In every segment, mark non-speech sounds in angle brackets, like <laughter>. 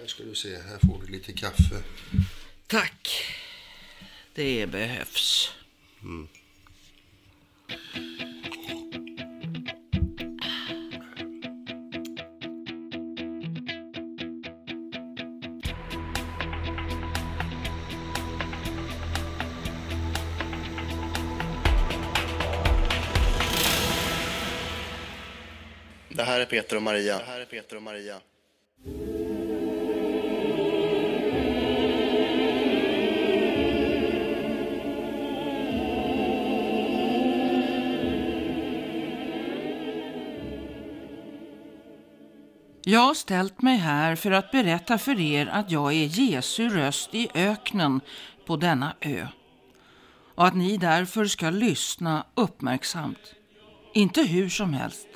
Här ska du se, här får du lite kaffe. Tack. Det behövs. Mm. Det här är Peter och Maria. Det här är Peter och Maria. Jag har ställt mig här för att berätta för er att jag är Jesu röst i öknen på denna ö. Och att ni därför ska lyssna uppmärksamt. Inte hur som helst,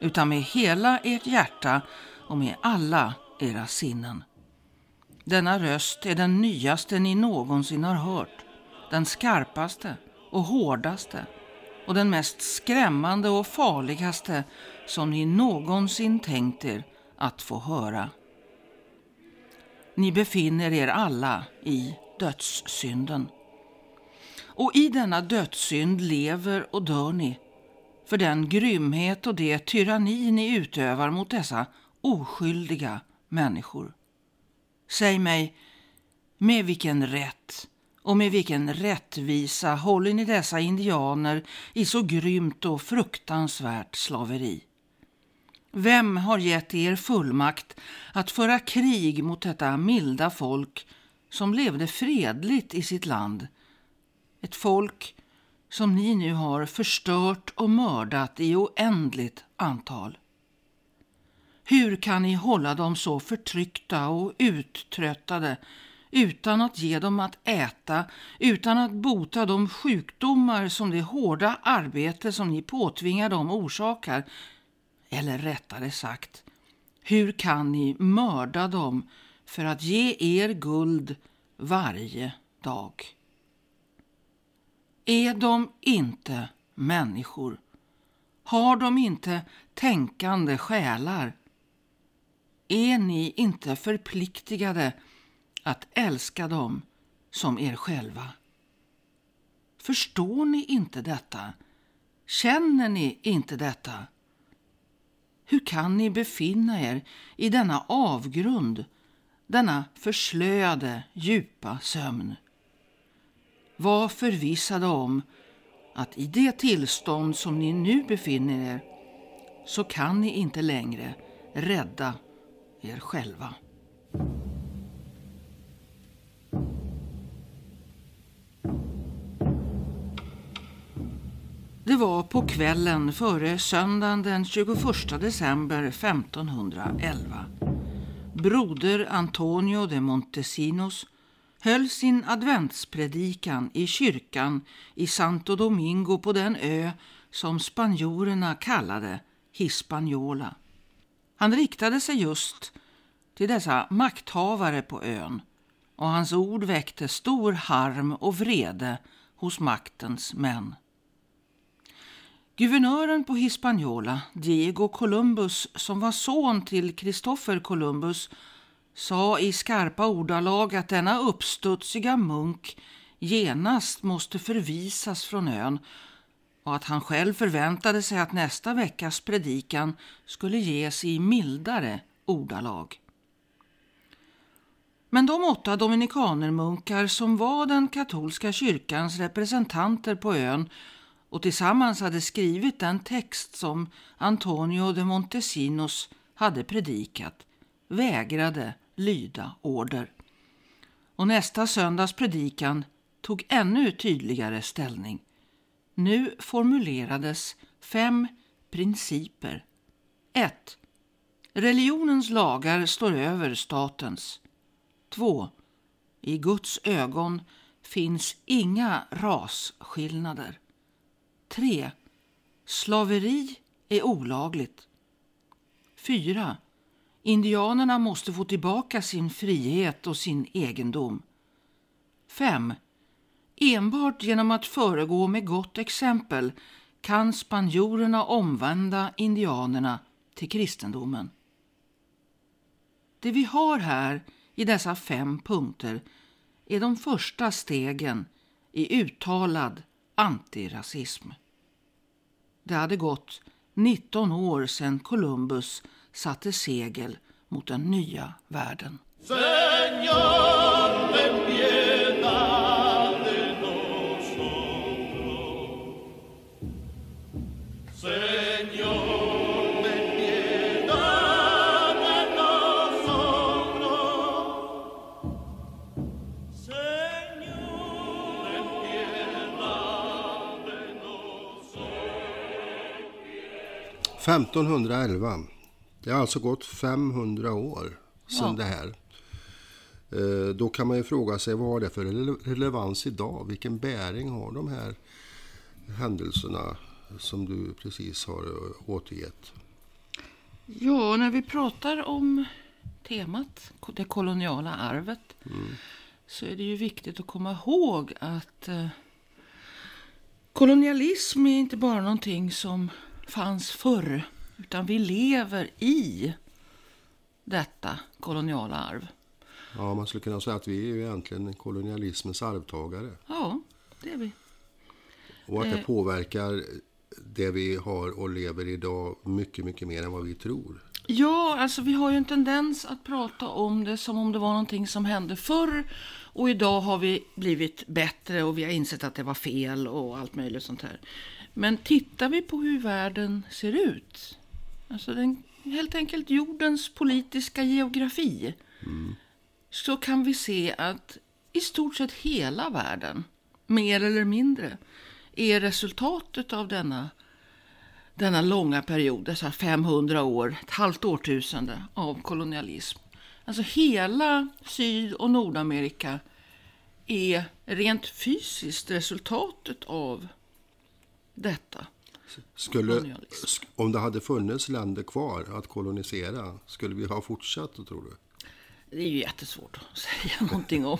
utan med hela ert hjärta och med alla era sinnen. Denna röst är den nyaste ni någonsin har hört. Den skarpaste och hårdaste och den mest skrämmande och farligaste som ni någonsin tänkt er att få höra. Ni befinner er alla i dödssynden. Och i denna dödssynd lever och dör ni för den grymhet och det tyranni ni utövar mot dessa oskyldiga människor. Säg mig, med vilken rätt och med vilken rättvisa håller ni dessa indianer i så grymt och fruktansvärt slaveri? Vem har gett er fullmakt att föra krig mot detta milda folk som levde fredligt i sitt land? Ett folk som ni nu har förstört och mördat i oändligt antal. Hur kan ni hålla dem så förtryckta och uttröttade utan att ge dem att äta, utan att bota de sjukdomar som det hårda arbete som ni påtvingar dem orsakar? Eller rättare sagt, hur kan ni mörda dem för att ge er guld varje dag? Är de inte människor? Har de inte tänkande själar? Är ni inte förpliktigade att älska dem som er själva? Förstår ni inte detta? Känner ni inte detta? Hur kan ni befinna er i denna avgrund, denna förslöade djupa sömn? Var förvissade om att i det tillstånd som ni nu befinner er så kan ni inte längre rädda er själva. Det var på kvällen före söndagen den 21 december 1511. Broder Antonio de Montesinos höll sin adventspredikan i kyrkan i Santo Domingo på den ö som spanjorerna kallade Hispaniola. Han riktade sig just till dessa makthavare på ön och hans ord väckte stor harm och vrede hos maktens män. Guvernören på Hispaniola, Diego Columbus, som var son till Kristoffer Columbus, sa i skarpa ordalag att denna uppstudsiga munk genast måste förvisas från ön och att han själv förväntade sig att nästa veckas predikan skulle ges i mildare ordalag. Men de åtta dominikanermunkar som var den katolska kyrkans representanter på ön och tillsammans hade skrivit den text som Antonio de Montesinos hade predikat vägrade lyda order. Och nästa söndags predikan tog ännu tydligare ställning. Nu formulerades fem principer. 1. Religionens lagar står över statens. 2. I Guds ögon finns inga rasskillnader. 3. Slaveri är olagligt. 4. Indianerna måste få tillbaka sin frihet och sin egendom. 5. Enbart genom att föregå med gott exempel kan spanjorerna omvända indianerna till kristendomen. Det vi har här i dessa fem punkter är de första stegen i uttalad antirasism. Det hade gått 19 år sedan Columbus satte segel mot den nya världen. Señor, –1511. Det har alltså gått 500 år sedan ja. det här. Eh, då kan man ju fråga sig vad har det för relevans idag? Vilken bäring har de här händelserna som du precis har återgett? Ja, när vi pratar om temat, det koloniala arvet, mm. så är det ju viktigt att komma ihåg att eh, kolonialism är inte bara någonting som fanns förr, utan vi lever i detta koloniala arv. Ja, man skulle kunna säga att vi är ju egentligen kolonialismens arvtagare. Ja, det är vi. Och att det eh. påverkar det vi har och lever idag mycket, mycket mer än vad vi tror. Ja, alltså vi har ju en tendens att prata om det som om det var någonting som hände förr. Och idag har vi blivit bättre och vi har insett att det var fel och allt möjligt sånt här. Men tittar vi på hur världen ser ut, alltså den, helt enkelt jordens politiska geografi, mm. så kan vi se att i stort sett hela världen, mer eller mindre, är resultatet av denna, denna långa period, dessa 500 år, ett halvt årtusende av kolonialism. Alltså hela Syd och Nordamerika är rent fysiskt resultatet av detta. Skulle, om det hade funnits länder kvar att kolonisera, skulle vi ha fortsatt, tror du? Det är ju jättesvårt att <laughs> säga någonting om.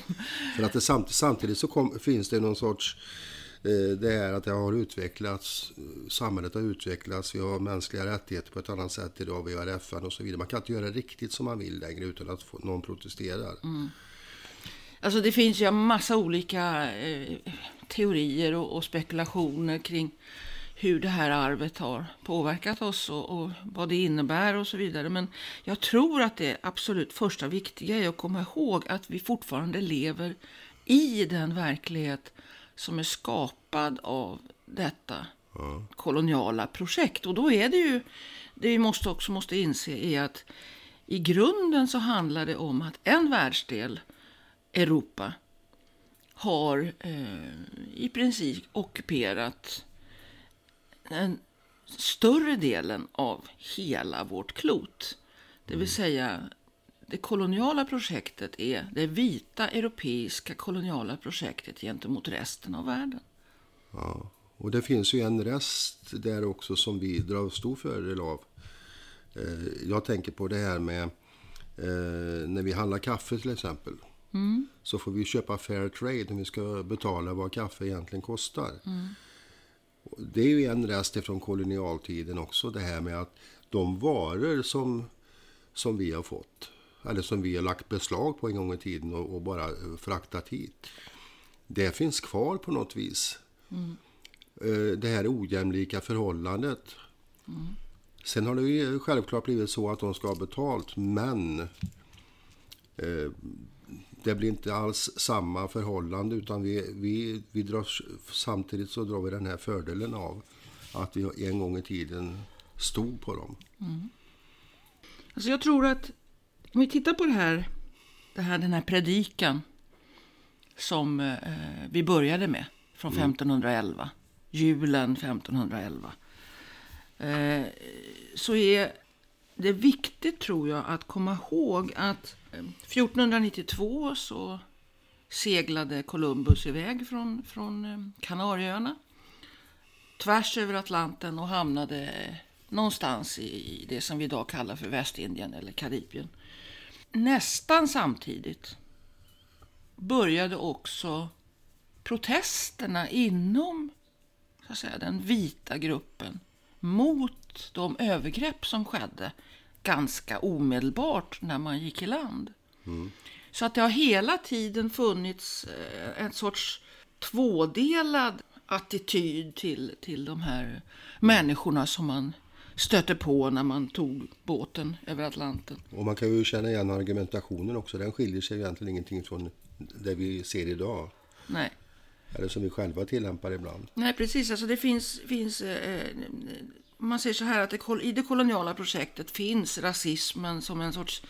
För att det samtidigt, samtidigt så kom, finns det någon sorts Eh, det är att det har utvecklats, samhället har utvecklats, vi har mänskliga rättigheter på ett annat sätt idag, vi har FN och så vidare. Man kan inte göra riktigt som man vill längre utan att någon protesterar. Mm. Alltså det finns ju en massa olika eh, teorier och, och, spekulationer kring hur det här arvet har påverkat oss och, och, vad det innebär och så vidare. Men jag tror att det absolut första viktiga är att komma ihåg att vi fortfarande lever i den verklighet som är skapad av detta koloniala projekt. Och då är det ju, det vi måste också måste inse är att i grunden så handlar det om att en världsdel, Europa, har eh, i princip ockuperat den större delen av hela vårt klot. Det vill mm. säga det koloniala projektet är det vita europeiska koloniala projektet gentemot resten av världen. Ja, och det finns ju en rest där också som vi drar stor fördel av. Eh, jag tänker på det här med eh, när vi handlar kaffe till exempel. Mm. Så får vi köpa fair trade när vi ska betala vad kaffe egentligen kostar. Mm. Det är ju en rest från kolonialtiden också det här med att de varor som, som vi har fått eller som vi har lagt beslag på en gång i tiden och, och bara eh, fraktat hit. Det finns kvar på något vis. Mm. Eh, det här ojämlika förhållandet. Mm. Sen har det ju självklart blivit så att de ska ha betalt, men eh, det blir inte alls samma förhållande utan vi, vi, vi drar, samtidigt så drar vi den här fördelen av att vi en gång i tiden stod på dem. Mm. Alltså jag tror att om vi tittar på det här, det här den här predikan som eh, vi började med från 1511, mm. julen 1511. Eh, så är det viktigt tror jag att komma ihåg att Ehm, 1492 så seglade Columbus iväg från, från ehm, Kanarieöarna. Tvärs över Atlanten och hamnade någonstans i det som vi idag kallar för Västindien eller Karibien. Nästan samtidigt började också protesterna inom så att säga, den vita gruppen mot de övergrepp som skedde ganska omedelbart när man gick i land. Så att det har hela tiden funnits eh, en sorts tvådelad attityd till, till de här människorna som man stötte på när man tog båten över Atlanten. Och man kan ju känna igen argumentationen också. Den skiljer sig egentligen ingenting från det vi ser idag. Nej. Eller som vi själva tillämpar ibland. Nej, precis. Alltså det finns, finns eh, man säger så här att det, i det koloniala projektet finns rasismen som en sorts,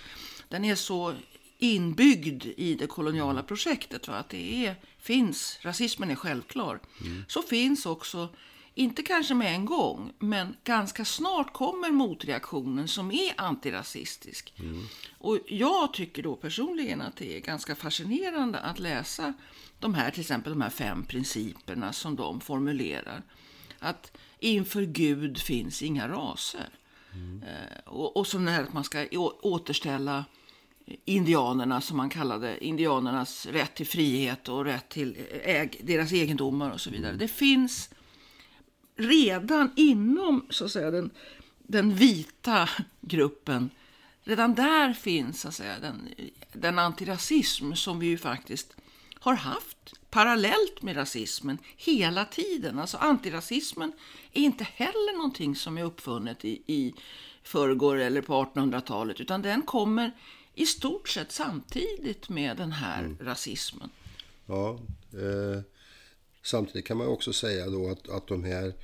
den är så inbyggd i det koloniala projektet. Va? Att det är, finns, rasismen är självklar. Så finns också, inte kanske med en gång, men ganska snart kommer motreaktionen som är antirasistisk. Och jag tycker då personligen att det är ganska fascinerande att läsa de här, till exempel de här fem principerna som de formulerar. Att inför Gud finns inga raser. Eh, och, och så här att man ska återställa indianerna, som man kallade indianernas rätt till frihet och rätt till äg, deras egendomar och så vidare. Det finns redan inom så att säga, den, den vita gruppen, redan där finns så att säga, den, den antirasism som vi ju faktiskt har haft parallellt med rasismen hela tiden. Alltså antirasismen är inte heller någonting som är uppfunnet i, i förrgår eller på 1800-talet, utan den kommer i stort sett samtidigt med den här rasismen. Ja, eh, samtidigt kan man också säga då att, att de här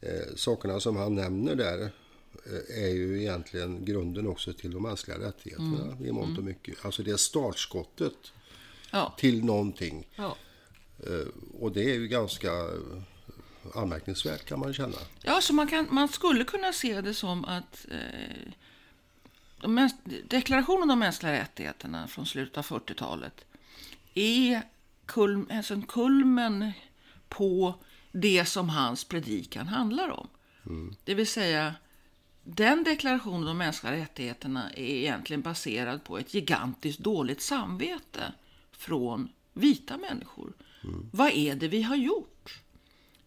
eh, sakerna som han nämner där eh, är ju egentligen grunden också till de mänskliga rättigheterna i mångt och mycket. Alltså det är startskottet Ja. till någonting. Ja. Eh, och det är ju ganska eh, anmärkningsvärt kan man känna. Ja, så man, kan, man skulle kunna se det som att eh, de deklarationen om de mänskliga rättigheterna från slutet av 40-talet är kulm, alltså en kulmen på det som hans predikan handlar om. Det vill säga, den deklarationen om de mänskliga rättigheterna är egentligen baserad på ett gigantiskt dåligt samvete från vita människor. Vad är det vi har gjort?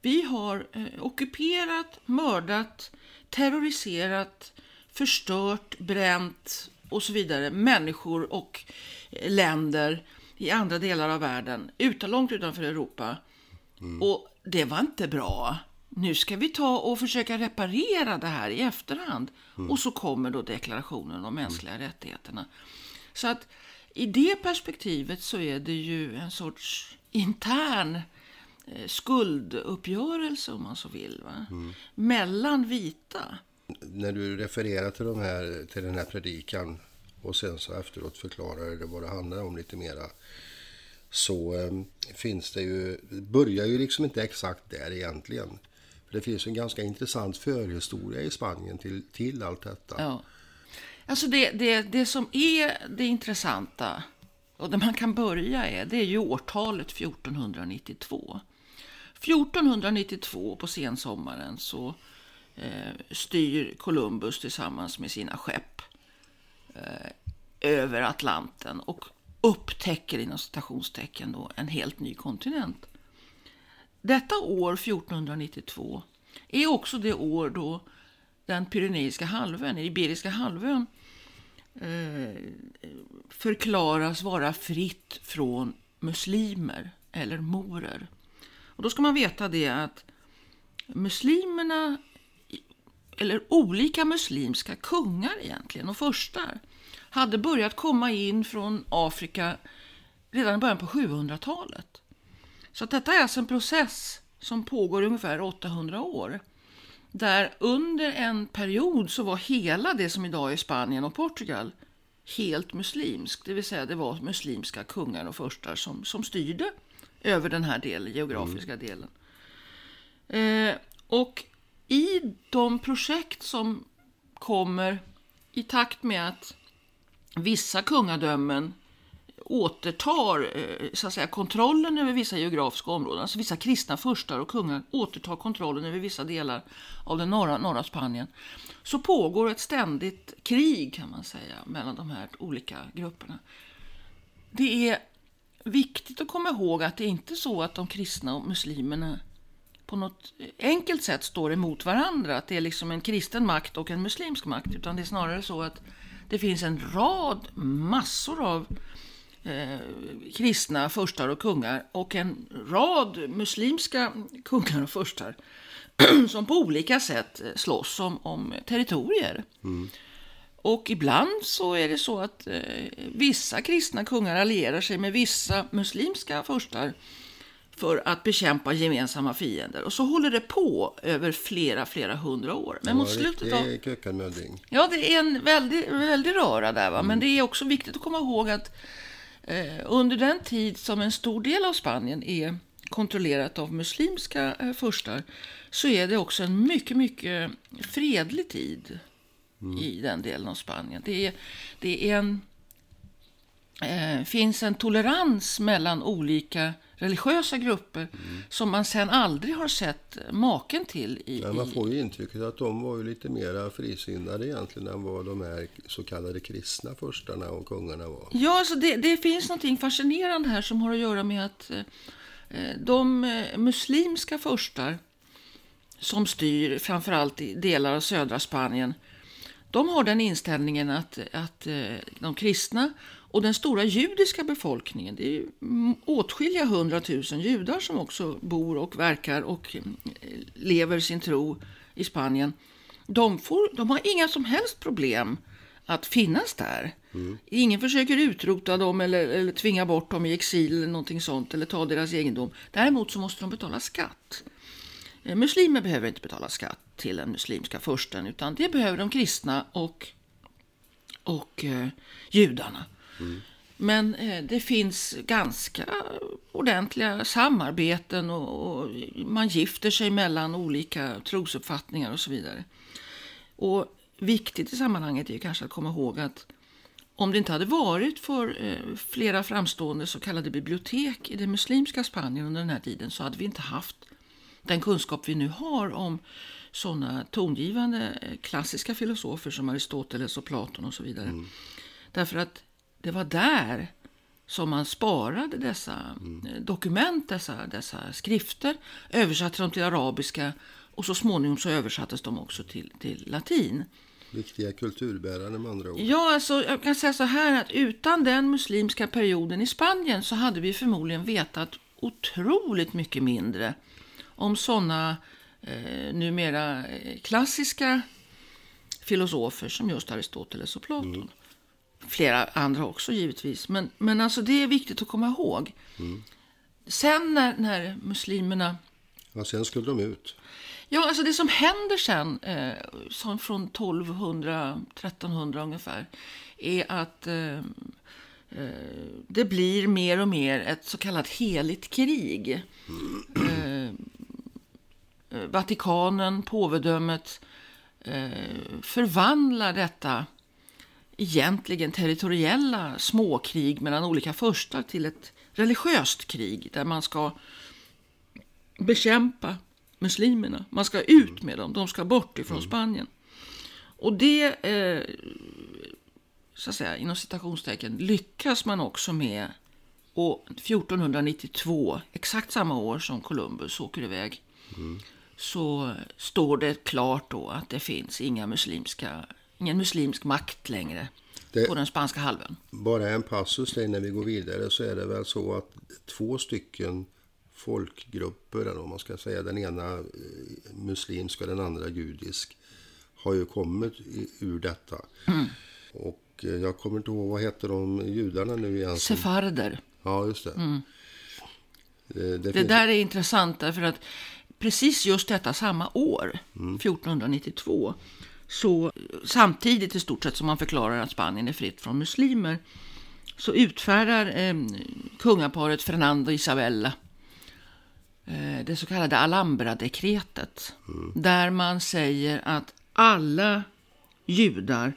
Vi har eh, ockuperat, mördat, terroriserat, förstört, bränt och så vidare människor och eh, länder i andra delar av världen, utan, långt utanför Europa. Och det var inte bra. Nu ska vi ta och försöka reparera det här i efterhand. Och så kommer då deklarationen om mänskliga rättigheterna. Så att i det perspektivet så är det ju en sorts intern eh, skulduppgörelse om man så vill. Va? Mellan vita. När du refererar till, de här, till den här predikan och sen så efteråt förklarar det vad det handlar om lite mera. Så eh, finns det ju, börjar ju liksom inte exakt där egentligen. För det finns en ganska intressant förhistoria i Spanien till, till allt detta. Ja. Alltså det, det, det som är det intressanta och där man kan börja är, det är ju årtalet 1492. 1492 på sensommaren så eh, styr Columbus tillsammans med sina skepp eh, över Atlanten och upptäcker inom citationstecken då en helt ny kontinent. Detta år, 1492, är också det år då den Pyreneiska halvön, Iberiska halvön, Eh, förklaras vara fritt från muslimer eller morer. Och då ska man veta det att muslimerna, eller olika muslimska kungar egentligen, och förstar, hade börjat komma in från Afrika redan i början på 700-talet. Så detta är alltså en process som pågår i ungefär 800 år. Där under en period så var hela det som idag är Spanien och Portugal helt muslimskt. Det vill säga det var muslimska kungar och förstar som, som styrde över den här delen, geografiska delen. Eh, och i de projekt som kommer i takt med att vissa kungadömen återtar eh, så att säga, kontrollen över vissa geografiska områden. Alltså vissa kristna furstar och kungar återtar kontrollen över vissa delar av den norra, norra Spanien. Så pågår ett ständigt krig kan man säga mellan de här olika grupperna. Det är viktigt att komma ihåg att det är inte så att de kristna och muslimerna på något enkelt sätt står emot varandra. Att det är liksom en kristen makt och en muslimsk makt. Utan det är snarare så att det finns en rad, massor av eh, kristna furstar och kungar och en rad muslimska kungar och furstar <clears throat> som på olika sätt slåss om, om territorier. Mm. Och ibland så är det så att eh, vissa kristna kungar allierar sig med vissa muslimska furstar för att bekämpa gemensamma fiender. Och så håller det på över flera, flera hundra år. Men mot slutet av... Ja, det är en väldig, väldig röra där. Va? Mm. Men det är också viktigt att komma ihåg att under den tid som en stor del av Spanien är kontrollerat av muslimska eh, furstar så är det också en mycket, mycket fredlig tid mm. i den delen av Spanien. Det är, det är en, eh, finns en tolerans mellan olika religiösa grupper mm. som man sen aldrig har sett maken till. I, ja, man får ju intrycket att de var ju lite mer frisinnade egentligen än vad de här så kallade kristna förstarna och kungarna var. Ja, alltså det, det finns något fascinerande här som har att göra med att eh, de eh, muslimska förstar som styr framförallt i delar av södra Spanien de har den inställningen att, att eh, de kristna och den stora judiska befolkningen, det är åtskilliga hundratusen judar som också bor och verkar och eh, lever sin tro i Spanien. De, får, de har inga som helst problem att finnas där. Mm. Ingen försöker utrota dem eller, eller tvinga bort dem i exil eller någonting sånt eller ta deras egendom. Däremot så måste de betala skatt. Eh, muslimer behöver inte betala skatt till den muslimska försten utan det behöver de kristna och, och eh, judarna. Mm. Men eh, det finns ganska ordentliga samarbeten och, och, man gifter sig mellan olika trosuppfattningar och så vidare. Och viktigt i sammanhanget är kanske att komma ihåg att om det inte hade varit för eh, flera framstående så kallade bibliotek i det muslimska Spanien under den här tiden så hade vi inte haft den kunskap vi nu har om sådana tongivande eh, klassiska filosofer som Aristoteles och Platon och så vidare. Mm. Därför att det var där som man sparade dessa mm. Dokument, dessa, dessa skrifter, översatte dem till arabiska och så småningom så översattes de också till, till latin. Viktiga kulturbärare med andra ord. Ja, alltså, jag kan säga så här att utan den muslimska perioden i Spanien så hade vi förmodligen vetat otroligt mycket mindre om sådana eh, numera eh, klassiska filosofer som just Aristoteles och Platon. Mm. Flera andra också givetvis. Men, men alltså det är viktigt att komma ihåg. Mm. Sen när, när muslimerna... Ja, sen skulle de ut. Ja, alltså det som händer sen, eh, som från 1200, 1300 ungefär, är att eh, eh, det blir mer och mer ett så kallat heligt krig. Mm. Eh, Vatikanen, påvedömet, eh, förvandlar detta egentligen territoriella småkrig mellan olika förstar till ett religiöst krig där man ska bekämpa muslimerna. Man ska ut med dem, de ska bort ifrån mm. Spanien. Och det, eh, så att säga, inom citationstecken, lyckas man också med. Och 1492, exakt samma år som Columbus åker iväg, mm så står det klart då att det finns inga muslimska, ingen muslimsk makt längre det, på den spanska halvön. Bara en passus där innan vi går vidare så är det väl så att två stycken folkgrupper, eller om man ska säga, den ena eh, muslimsk och den andra judisk, har ju kommit ur detta. Mm. Och eh, jag kommer inte ihåg, vad heter de judarna nu igen? Sefarder. Ja, just det. Mm. Det, det, det finns... där är intressant därför att precis just detta samma år, mm. 1492, så samtidigt i stort sett som man förklarar att Spanien är fritt från muslimer, så utfärdar eh, kungaparet Fernando och Isabella eh, det så kallade Alhambra-dekretet. Mm. Där man säger att alla judar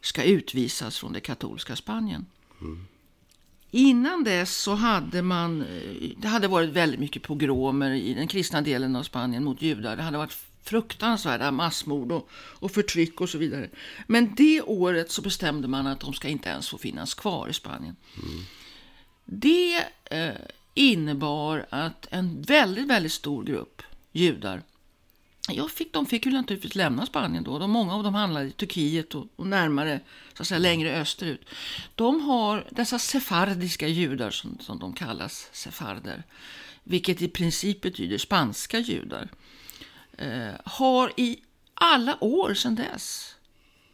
ska utvisas från det katolska Spanien. Mm. Innan dess så hade man, eh, det hade varit väldigt mycket pogromer i den kristna delen av Spanien mot judar. Det hade varit fruktansvärda massmord och, och förtryck och så vidare. Men det året så bestämde man att de ska inte ens få finnas kvar i Spanien. Mm. Det eh, innebar att en väldigt, väldigt stor grupp judar. Jag fick, de fick ju naturligtvis lämna Spanien då. De, många av dem handlade i Turkiet och, och, närmare, så att säga längre österut. De har dessa sefardiska judar som, som de kallas, sefarder, vilket i princip betyder spanska judar, har i alla år sedan dess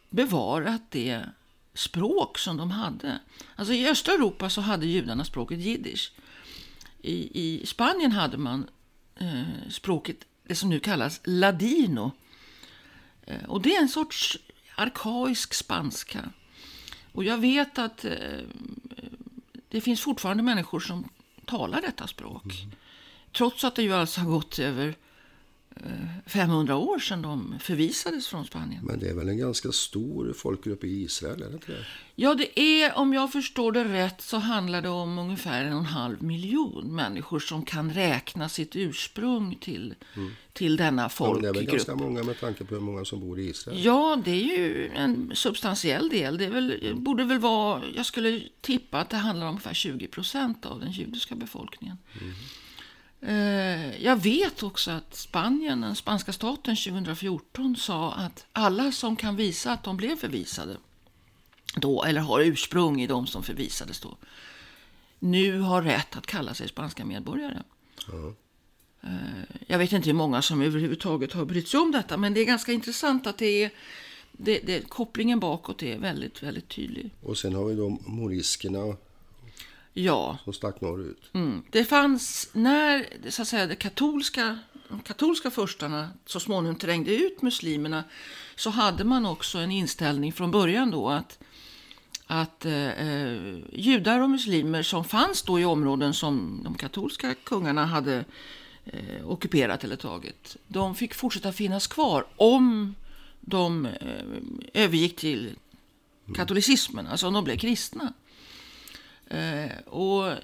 bevarat det språk som de hade. Alltså I östra Europa så hade judarna språket jiddisch. I, i Spanien hade man eh, språket, det som nu kallas ladino. Eh, och det är en sorts arkaisk spanska. Och jag vet att eh, det finns fortfarande människor som talar detta språk. Mm. Trots att det ju alltså har gått över 500 år sedan de förvisades från Spanien. Men det är väl en ganska stor folkgrupp i Israel? Är det inte det? Ja, det är, om jag förstår det rätt, så handlar det om ungefär en och en halv miljon människor som kan räkna sitt ursprung till, mm. till denna folkgrupp. Ja, det är väl ganska många med tanke på hur många som bor i Israel? Ja, det är ju en substantiell del. Det väl, mm. borde väl vara, jag skulle tippa att det handlar om ungefär 20 procent av den judiska befolkningen. Mm. Eh, jag vet också att Spanien, den spanska staten 2014 sa att alla som kan visa att de blev förvisade då, eller har ursprung i de som förvisades då, nu har rätt att kalla sig spanska medborgare. Mm. Jag vet inte hur många som överhuvudtaget har brytt sig om detta, men det är ganska intressant att det är det, det, kopplingen bakåt är väldigt, väldigt tydlig. Och sen har vi då moriskerna Ja. Som stack norrut. Mm. Det fanns, när så att säga, det katolska, de katolska förstarna så småningom trängde ut muslimerna så hade man också en inställning från början då att, att eh, eh, judar och muslimer som fanns då i områden som de katolska kungarna hade eh, ockuperat eller tagit, de fick fortsätta finnas kvar om de eh, övergick till katolicismen, alltså om de blev kristna. Eh, och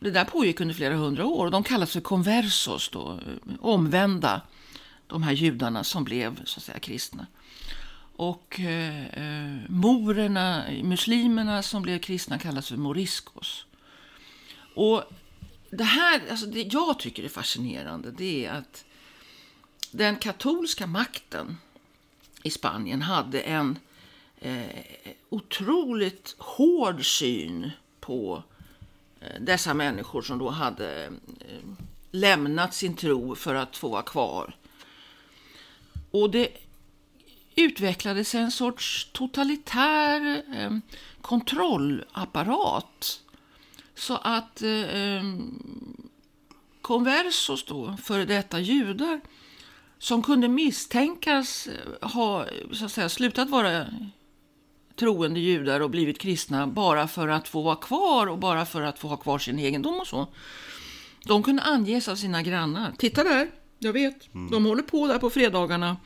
det där pågick under flera hundra år. och De kallas för conversos, då, eh, omvända, de här judarna som blev så att säga kristna. Och eh, eh morerna, muslimerna som blev kristna kallas för moriscos. Och det här, alltså det jag tycker är fascinerande, det är att den katolska makten i Spanien hade en eh, otroligt hård syn på eh, dessa människor som då hade eh, lämnat sin tro för att få vara kvar. Och det utvecklades en sorts totalitär eh, kontrollapparat. Så att eh, eh konversos då, före detta judar, som kunde misstänkas ha så att säga, slutat vara troende judar och blivit kristna bara för att få vara kvar och bara för att få ha kvar sin egendom och så. De kunde anges av sina grannar. Titta där, jag vet. Mm. De håller på där på fredagarna.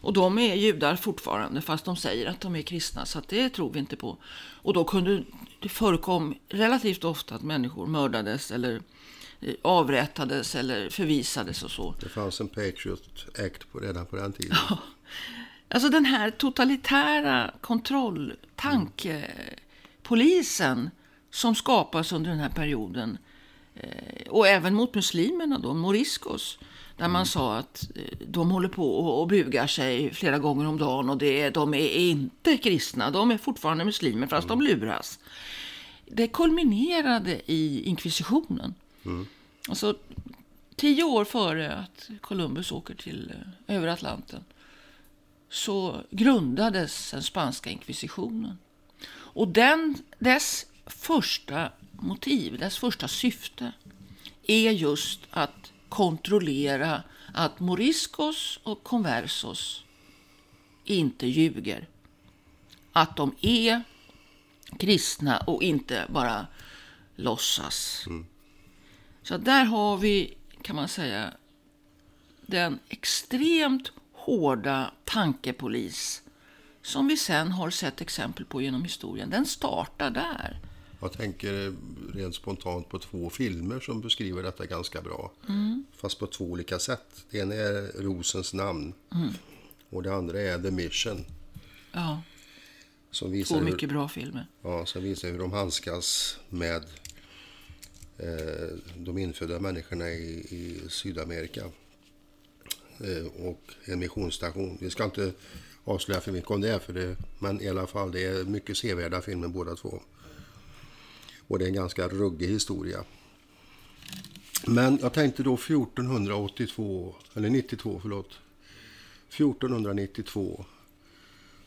Och de är judar fortfarande, fast de säger att de är kristna, så det tror vi inte på. Och då kunde det förekom relativt ofta att människor mördades eller eh, avrättades eller förvisades och så. Det fanns en Patriot Act på, redan på den tiden. Ja. <laughs> Alltså den här totalitära kontrolltankepolisen som skapas under den här perioden. Eh, och även mot muslimerna då, moriscos. Där man mm. sa att eh, de håller på och bugar sig flera gånger om dagen och det, de är inte kristna. De är fortfarande muslimer fast mm. de luras. Det kulminerade i inkvisitionen. Mm. Alltså tio år före att Columbus åker till eh, över Atlanten så grundades den spanska inkvisitionen. Och den, dess första motiv, dess första syfte är just att kontrollera att moriscos och conversos inte ljuger. Att de är kristna och inte bara låtsas. Mm. Så där har vi, kan man säga, den extremt hårda tankepolis som vi sen har sett exempel på genom historien, den startar där. Jag tänker rent spontant på två filmer som beskriver detta ganska bra. Mm. Fast på två olika sätt. Det ena är Rosens namn mm. och det andra är The Mission. Ja. Som visar två mycket hur, bra filmer. Ja, som visar hur de handskas med eh, de infödda människorna i, i Sydamerika. Eh, och en missionsstation. Vi ska inte avslöja för mycket om det, för det, men i alla fall det är mycket sevärda filmer båda två. Och det är en ganska ruggig historia. Men jag tänkte då 1482, eller 92 förlåt. 1492.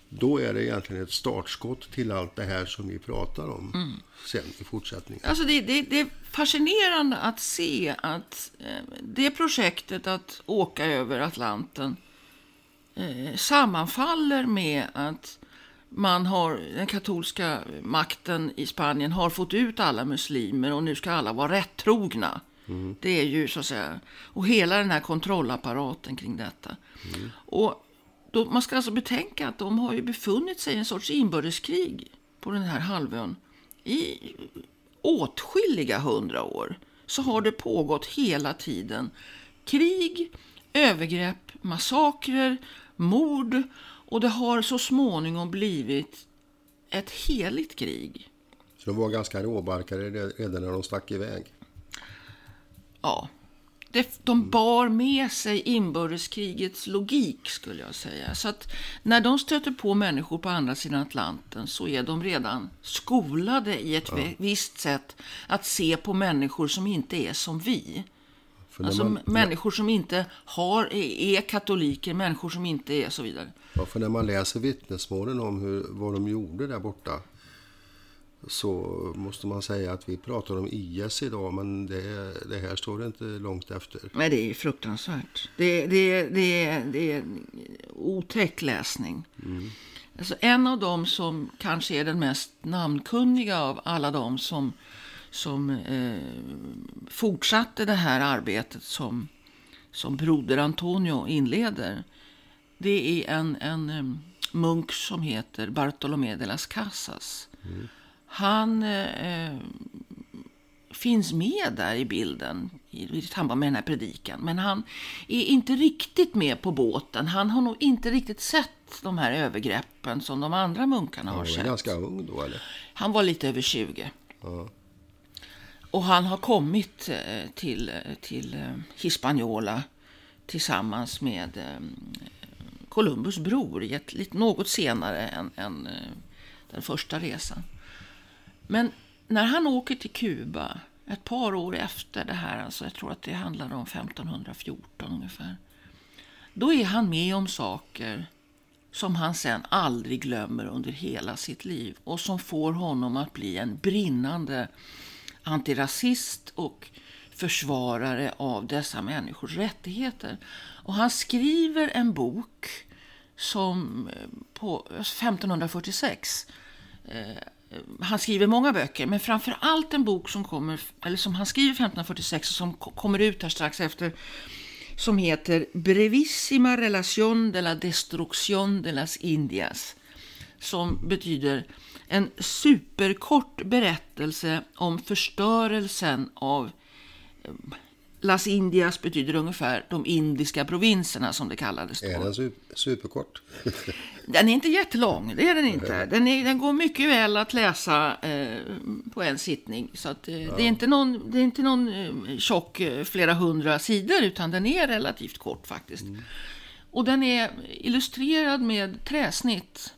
Då är det egentligen ett startskott till allt det här som vi pratar om mm. sen i fortsättningen. Alltså det, det, det, är fascinerande att se att eh, det projektet att åka över Atlanten eh, sammanfaller med att man har, den katolska makten i Spanien har fått ut alla muslimer och nu ska alla vara rättrogna. Mm. Det är ju så att säga, och hela den här kontrollapparaten kring detta. Mm. Och då, man ska alltså betänka att de har ju befunnit sig i en sorts inbördeskrig på den här halvön i åtskilliga hundra år. Så har det pågått hela tiden krig, övergrepp, massakrer, mord och det har så småningom blivit ett heligt krig. Så de var ganska råbarkade redan när de stack iväg? Ja, det, de bar med sig inbördeskrigets logik skulle jag säga. Så att när de stöter på människor på andra sidan Atlanten så är de redan skolade i ett ja. visst sätt att se på människor som inte är som vi. Alltså man, människor som inte har, är katoliker, människor som inte är så vidare. Ja, för när man läser vittnesmålen om hur, vad de gjorde där borta så måste man säga att vi pratar om IS idag men det, det här står inte långt efter. Men det är fruktansvärt. Det, det, det, det är otäck läsning. Mm. Alltså en av dem som kanske är den mest namnkunniga av alla de som, som eh, fortsatte det här arbetet som, som broder Antonio inleder. Det är en, en um, munk som heter Bartolomé de las Casas. Mm. Han eh, finns med där i bilden i samband med den här predikan. Men han är inte riktigt med på båten. Han har nog inte riktigt sett de här övergreppen som de andra munkarna har sett. Han var ganska ung då eller? Han var lite över 20. Ja. Och han har kommit eh, till, till eh, Hispaniola tillsammans med eh, Columbus bror något senare än, än den första resan. Men när han åker till Kuba ett par år efter det här, alltså jag tror att det handlar om 1514 ungefär. Då är han med om saker som han sen aldrig glömmer under hela sitt liv och som får honom att bli en brinnande antirasist och försvarare av dessa människors rättigheter. Och han skriver en bok som eh, på 1546 eh, han skriver många böcker, men framför allt en bok som, kommer, eller som han skriver 1546 och som kommer ut här strax efter som heter Brevissima relación de la destrucción de las Indias. Som betyder en superkort berättelse om förstörelsen av eh, Las Indias betyder ungefär de indiska provinserna som det kallades då. Är den superkort? <laughs> den är inte jättelång, det är den inte. Den, är, den går mycket väl att läsa eh, på en sittning. Så att, eh, ja. det är inte någon, det är inte någon eh, tjock eh, flera hundra sidor utan den är relativt kort faktiskt. Mm. Och den är illustrerad med träsnitt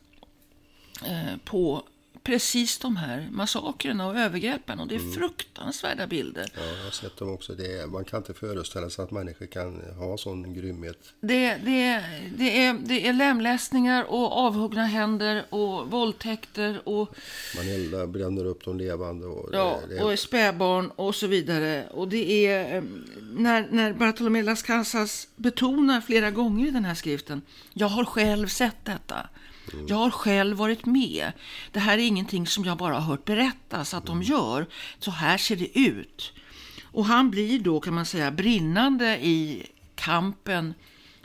eh, på precis de här massakrerna och övergreppen. Och det är mm. fruktansvärda bilder. Ja, jag har sett dem också. Det är, man kan inte föreställa sig att människor kan ha sån grymhet. Det, det, det, är, det är lemlästningar och avhuggna händer och våldtäkter. Och, man eldar, bränner upp de levande. Och, ja, det, det och spädbarn och så vidare. Och det är eh, när, när Bartolomé Las Casas betonar flera gånger i den här skriften. Jag har själv sett detta. Mm. Jag har själv varit med. Det här är ingenting som jag bara har hört berättas att de gör. Så här ser det ut. Och han blir då kan man säga brinnande i kampen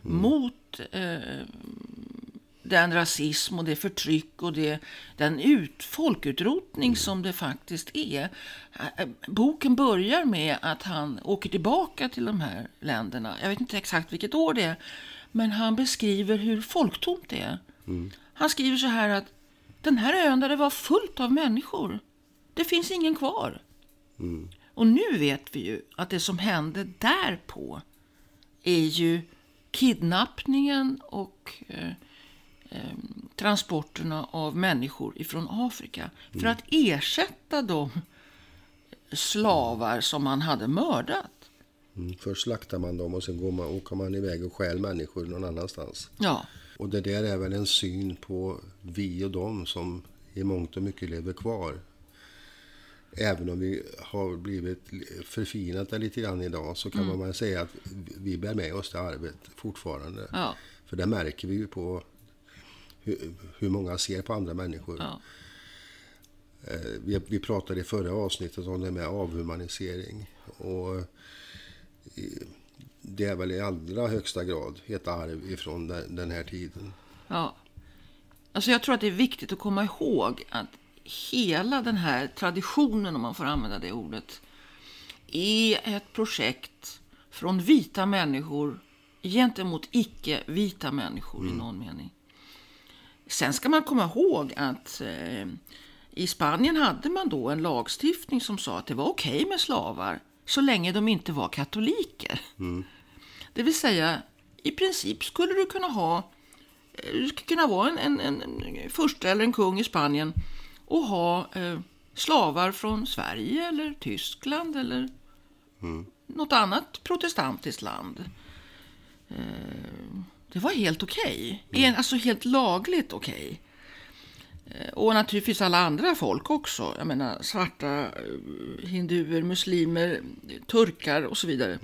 mm. mot eh, den rasism och det förtryck och det, den ut, folkutrotning mm. som det faktiskt är. Eh, boken börjar med att han åker tillbaka till de här länderna. Jag vet inte exakt vilket år det är. Men han beskriver hur folktomt det är. Mm. Han skriver så här att den här ön där det var fullt av människor, det finns ingen kvar. Mm. Och nu vet vi ju att det som hände därpå är ju kidnappningen och eh, eh, transporterna av människor ifrån Afrika för att ersätta de slavar som man hade mördat. Mm. Först slaktar man dem och sen går man, åker man iväg och stjäl människor någon annanstans. Ja, Och det där är väl en syn på vi och dem som i mångt och mycket lever kvar. Även om vi har blivit förfinat det lite grann idag så kan man väl säga att vi bär med oss det arvet fortfarande. ja, För det märker vi ju på hur, hur många ser på andra människor. ja. Eh, Vi, vi pratade i förra avsnittet om det med avhumanisering. Och det är väl i allra högsta grad ett arv ifrån den, här tiden. Ja. Alltså jag tror att det är viktigt att komma ihåg att hela den här traditionen, om man får använda det ordet, är ett projekt från vita människor gentemot icke-vita människor i någon mening. Sen ska man komma ihåg att eh, i Spanien hade man då en lagstiftning som sa att det var okej med slavar så länge de inte var katoliker. Det vill säga, i princip skulle du kunna ha du skulle kunna vara en, en, en, en furste eller en kung i Spanien och ha eh, slavar från Sverige eller Tyskland eller något annat protestantiskt land. Eh, det var helt okej. En- Alltså helt lagligt okej. Eh, Och naturligtvis alla andra folk också. Jag menar svarta, eh, hinduer, muslimer, turkar och så vidare.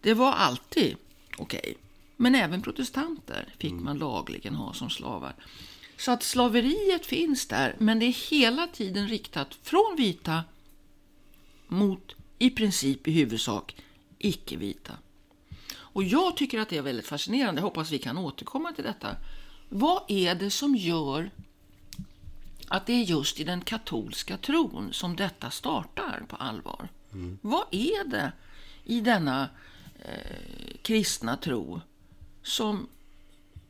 Det var alltid okej. Men även protestanter fick man lagligen ha som slavar. Så att slaveriet finns där, men det är hela tiden riktat från vita mot i princip i huvudsak icke-vita. Och jag tycker att det är väldigt fascinerande. Jag hoppas vi kan återkomma till detta. Vad är det som gör att det är just i den katolska tron som detta startar på allvar? Vad är det i denna eh, kristna tro som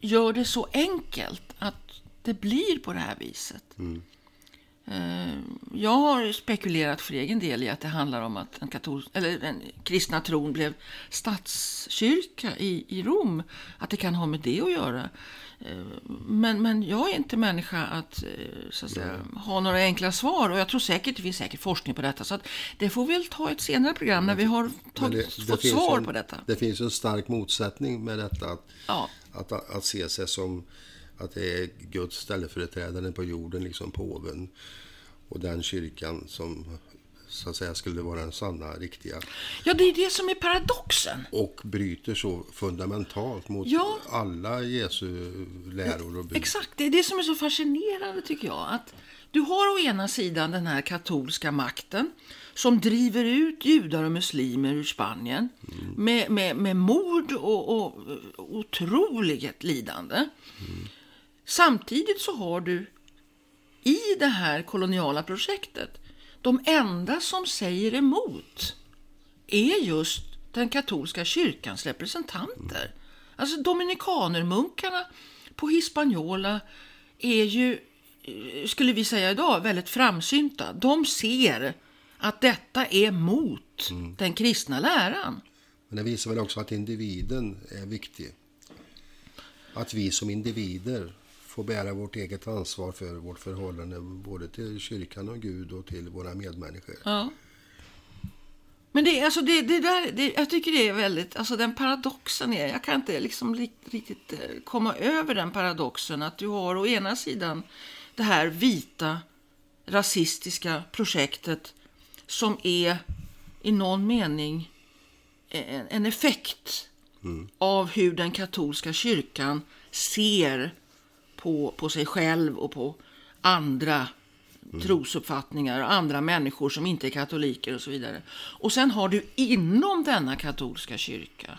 gör det så enkelt att det blir på det här viset? Eh, Jag har spekulerat för egen del i att det handlar om att den, katol- eller den kristna tron blev statskyrka i, i Rom. Att det kan ha med det att göra. Eh, Men, men jag är inte människa att, eh, så att säga, ha några enkla svar. Och jag tror säkert det finns säkert forskning på detta. Så att det får vi väl ta ett senare program när vi har tagit, fått finns svar en, på detta. Det finns en stark motsättning med detta. Att, Ja. att, att se sig som att det är Guds ställföreträdare på jorden, liksom påven. Och den kyrkan som så att säga skulle vara den sanna, riktiga. ja, det är det som är paradoxen. Och bryter så fundamentalt mot Ja. alla Jesu läror och bud. Exakt, det är det som är så fascinerande tycker jag. Att du har å ena sidan den här katolska makten som driver ut judar och muslimer ur Spanien med, med, med mord och, och otroligt lidande. Samtidigt så har du i det här koloniala projektet de enda som säger emot är just den katolska kyrkans representanter. Alltså dominikanermunkarna på Hispaniola är ju, eh, skulle vi säga idag, väldigt framsynta. De ser att detta är mot den kristna läran. Men det visar väl också att individen är viktig. Att vi som individer får bära vårt eget ansvar för vårt förhållande både till kyrkan och Gud och till våra medmänniskor. Ja. Men det, alltså det, det där, det, jag tycker det är väldigt, alltså den paradoxen är, jag kan inte liksom li- riktigt eh, komma över den paradoxen att du har å ena sidan det här vita rasistiska projektet som är i någon mening en, en effekt av hur den katolska kyrkan ser på, på sig själv och på andra trosuppfattningar och andra människor som inte är katoliker och så vidare. Och sen har du inom denna katolska kyrka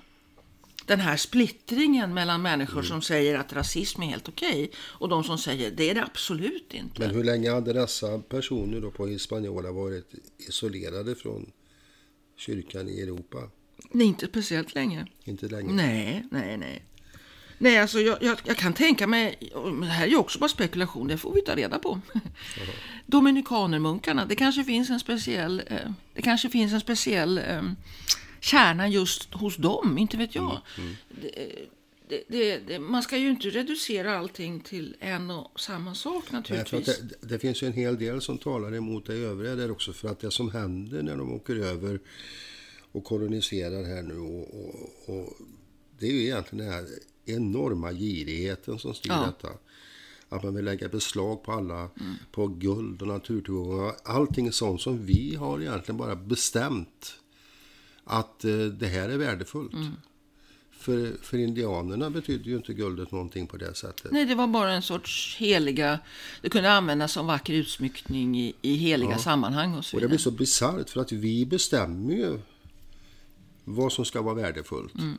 den här splittringen mellan människor som säger att rasism är helt okej och de som säger det är det absolut inte. Men hur länge hade dessa personer då på Hispaniola varit isolerade från kyrkan i Europa? Nej, inte speciellt länge. Inte länge. Nej, nej, nej. Nej, alltså jag, jag, jag kan tänka mig, och det här är ju också bara spekulation, det får vi ta reda på. <laughs> Dominikanermunkarna, det kanske finns en speciell, eh, det kanske finns en speciell eh, kärna just hos dem, inte vet jag. Det, eh, det, det, det, man ska ju inte reducera allting till en och samma sak naturligtvis. Nej, det, det, finns ju en hel del som talar emot det övriga där också. För att det som händer när de åker över och koloniserar här nu och, och, och det är ju egentligen den här enorma girigheten som styr ja. detta. Att man vill lägga beslag på alla, mm. på guld och naturtillgångar. Allting sånt som vi har egentligen bara bestämt att eh, det här är värdefullt. Mm. För, för indianerna betydde ju inte guldet någonting på det sättet. Nej, det var bara en sorts heliga... Det kunde användas som vacker utsmyckning i, i heliga ja. sammanhang och så Och det blir så bisarrt för att vi bestämmer ju vad som ska vara värdefullt. Mm.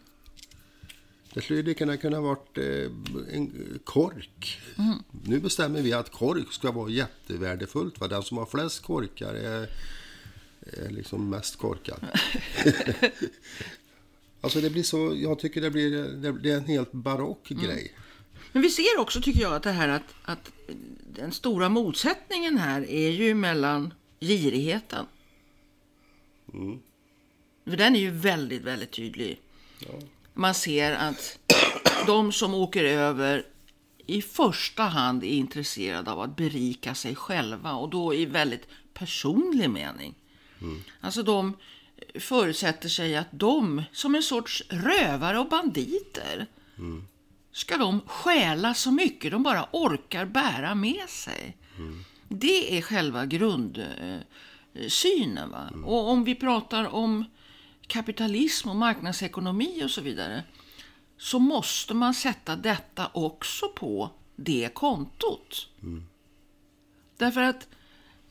Det skulle lika kunna varit eh, en kork. Mm. Nu bestämmer vi att kork ska vara jättevärdefullt. Va? Den som har flest korkar är, är liksom mest korkad. <laughs> alltså det blir så, jag tycker det blir det är en helt barock mm. grej. Men vi ser också, tycker jag, att det här att, att den stora motsättningen här är ju mellan girigheten. Mm. För den är ju väldigt, väldigt tydlig. Ja man ser att de som åker över i första hand är intresserade av att berika sig själva och då i väldigt personlig mening. Mm. Alltså de förutsätter sig att de, som en sorts rövare och banditer, mm. ska de stjäla så mycket de bara orkar bära med sig. Mm. Det är själva grundsynen. Va? Och om vi pratar om kapitalism och marknadsekonomi och så vidare så måste man sätta detta också på det kontot. Mm. Därför att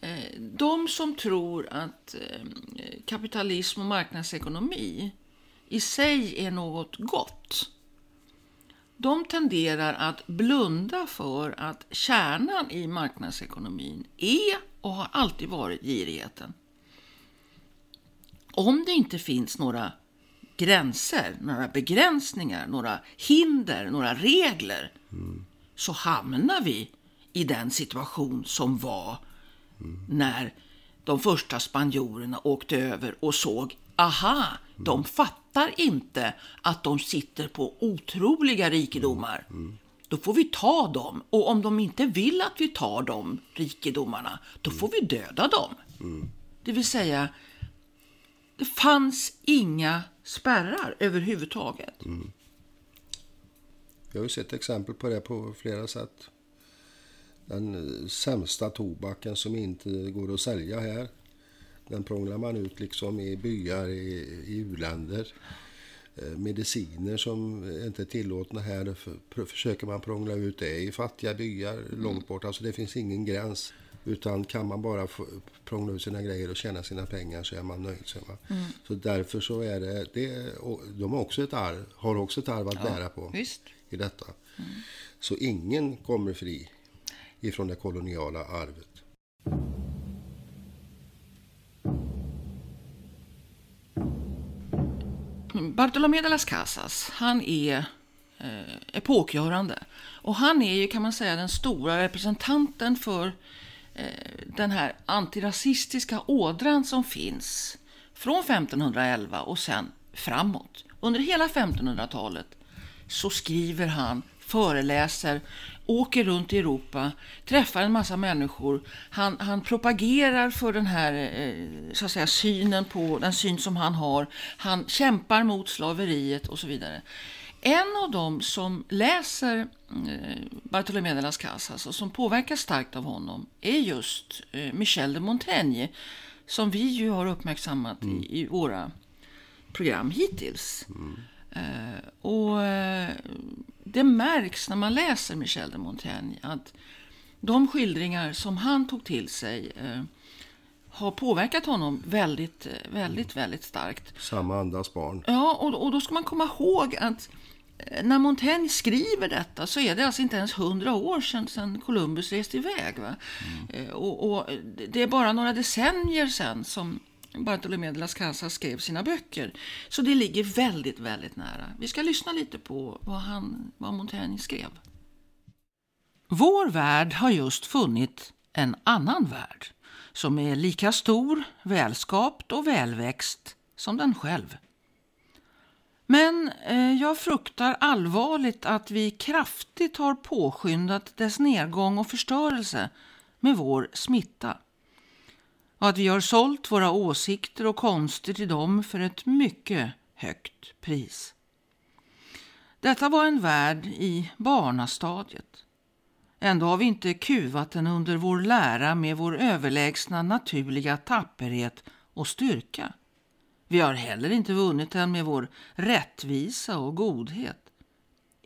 eh, de som tror att eh, kapitalism och marknadsekonomi i sig är något gott de tenderar att blunda för att kärnan i marknadsekonomin är och har alltid varit girigheten om det inte finns några gränser, några begränsningar, några hinder, några regler mm. så hamnar vi i den situation som var mm. när de första spanjorerna åkte över och såg aha, mm. de fattar inte att de sitter på otroliga rikedomar. Mm. Då får vi ta dem och om de inte vill att vi tar de rikedomarna, då får vi döda dem. Mm. Det vill säga, det fanns inga spärrar överhuvudtaget. Mm. Jag har ju sett exempel på det på flera sätt. Den eh, sämsta tobaken som inte går att sälja här. Den prånglar man ut liksom i byar i, i u-länder. Eh, mediciner som inte är tillåtna här för, försöker man prångla ut det i fattiga byar mm. långt bort. Alltså det finns ingen gräns. Utan kan man bara prångla ut sina grejer och tjäna sina pengar så är man nöjd. Så, mm. så därför så är det, det de har också ett arv, har också ett arv att ja, bära på visst. i detta. Mm. Så ingen kommer fri ifrån det koloniala arvet. Bartolomé de las Casas, han är eh, epokgörande. Och han är ju kan man säga den stora representanten för Eh, den här antirasistiska ådran som finns från 1511 och sen framåt. Under hela 1500-talet så skriver han, föreläser, åker runt i Europa, träffar en massa människor. Han, han propagerar för den här eh, så att säga, synen på den syn som han har. Han kämpar mot slaveriet och så vidare. En av dem som läser eh, Bartolomé de las Casas och som påverkas starkt av honom är just eh, Michel de Montaigne som vi ju har uppmärksammat mm. i, i, våra program hittills. Mm. Eh, och eh, det märks när man läser Michel de Montaigne att de skildringar som han tog till sig har påverkat honom väldigt, väldigt, väldigt starkt. Samma andas barn. Ja, och, och då ska man komma ihåg att när Montaigne skriver detta så är det alltså inte ens hundra år sedan, sedan Columbus reste iväg. Va? Mm. Och, och, det är bara några decennier sedan som Bartolomé de las Casas skrev sina böcker. Så det ligger väldigt, väldigt nära. Vi ska lyssna lite på vad, han, vad Montaigne skrev. Vår värld har just funnit en annan värld som är lika stor, välskapt och välväxt som den själv. Men eh, jag fruktar allvarligt att vi kraftigt har påskyndat dess nedgång och förstörelse med vår smitta. Och att vi har sålt våra åsikter och konster till dem för ett mycket högt pris. Detta var en värld i barnastadiet. Ändå har vi inte kuvat den under vår lära med vår överlägsna naturliga tapperhet och styrka. Vi har heller inte vunnit den med vår rättvisa och godhet.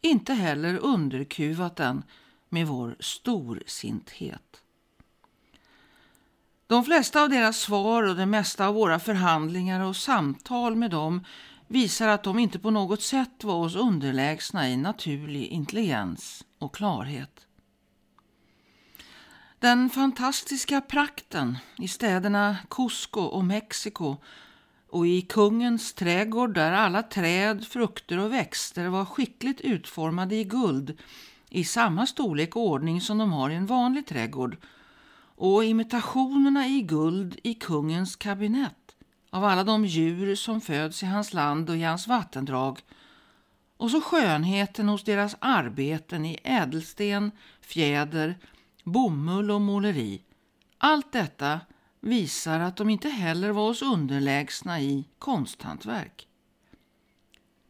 Inte heller underkuvat den med vår storsinthet. De flesta av deras svar och det mesta av våra förhandlingar och samtal med dem visar att de inte på något sätt var oss underlägsna i naturlig intelligens och klarhet. Den fantastiska prakten i städerna Cusco och Mexiko och i kungens trädgård där alla träd, frukter och växter var skickligt utformade i guld i samma storlek och ordning som de har i en vanlig trädgård och imitationerna i guld i kungens kabinett av alla de djur som föds i hans land och i hans vattendrag och så skönheten hos deras arbeten i ädelsten, fjäder, bomull och måleri. Allt detta visar att de inte heller var oss underlägsna i konsthantverk.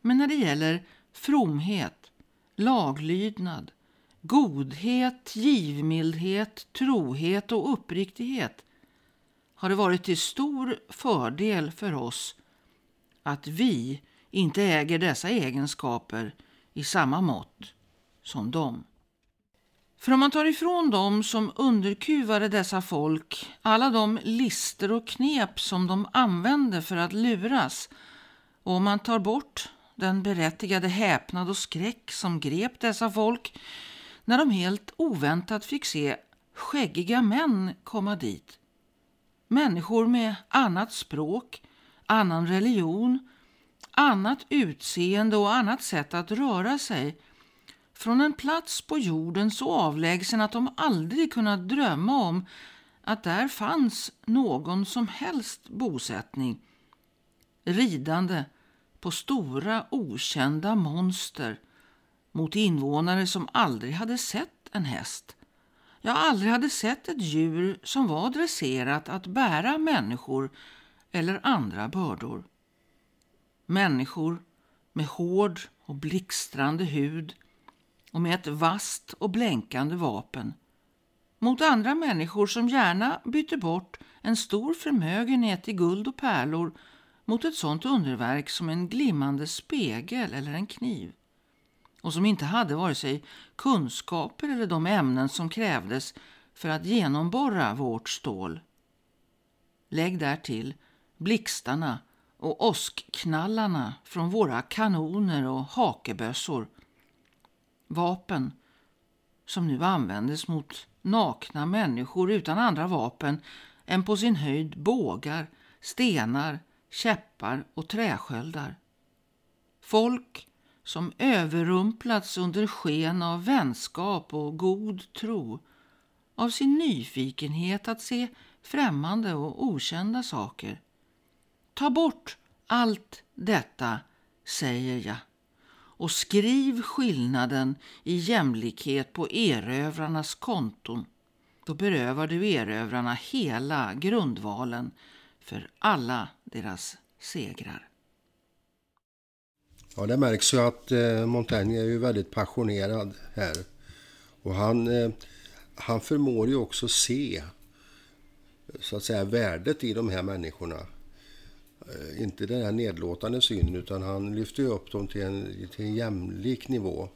Men när det gäller fromhet, laglydnad, godhet, givmildhet, trohet och uppriktighet har det varit till stor fördel för oss att vi inte äger dessa egenskaper i samma mått som dem. För om man tar ifrån dem som underkuvade dessa folk alla de lister och knep som de använde för att luras och om man tar bort den berättigade häpnad och skräck som grep dessa folk när de helt oväntat fick se skäggiga män komma dit. Människor med annat språk, annan religion, annat utseende och annat sätt att röra sig från en plats på jorden så avlägsen att de aldrig kunnat drömma om att där fanns någon som helst bosättning. Ridande på stora okända monster mot invånare som aldrig hade sett en häst. Jag aldrig hade sett ett djur som var dresserat att bära människor eller andra bördor. Människor med hård och blixtrande hud och med ett vast och blänkande vapen mot andra människor som gärna bytte bort en stor förmögenhet i guld och pärlor mot ett sådant underverk som en glimmande spegel eller en kniv och som inte hade vare sig kunskaper eller de ämnen som krävdes för att genomborra vårt stål. Lägg därtill blixtarna och åskknallarna från våra kanoner och hakebössor vapen som nu användes mot nakna människor utan andra vapen än på sin höjd bågar, stenar, käppar och träsköldar. Folk som överrumplats under sken av vänskap och god tro av sin nyfikenhet att se främmande och okända saker. Ta bort allt detta, säger jag och skriv skillnaden i jämlikhet på erövrarnas konton. Då berövar du erövrarna hela grundvalen för alla deras segrar. Ja, det märks ju att eh, Montaigne är ju väldigt passionerad här. Och han, eh, han förmår ju också se så att säga värdet i de här människorna. Eh, inte den här nedlåtande synen utan han lyfter upp dem till en, till en jämlik nivå.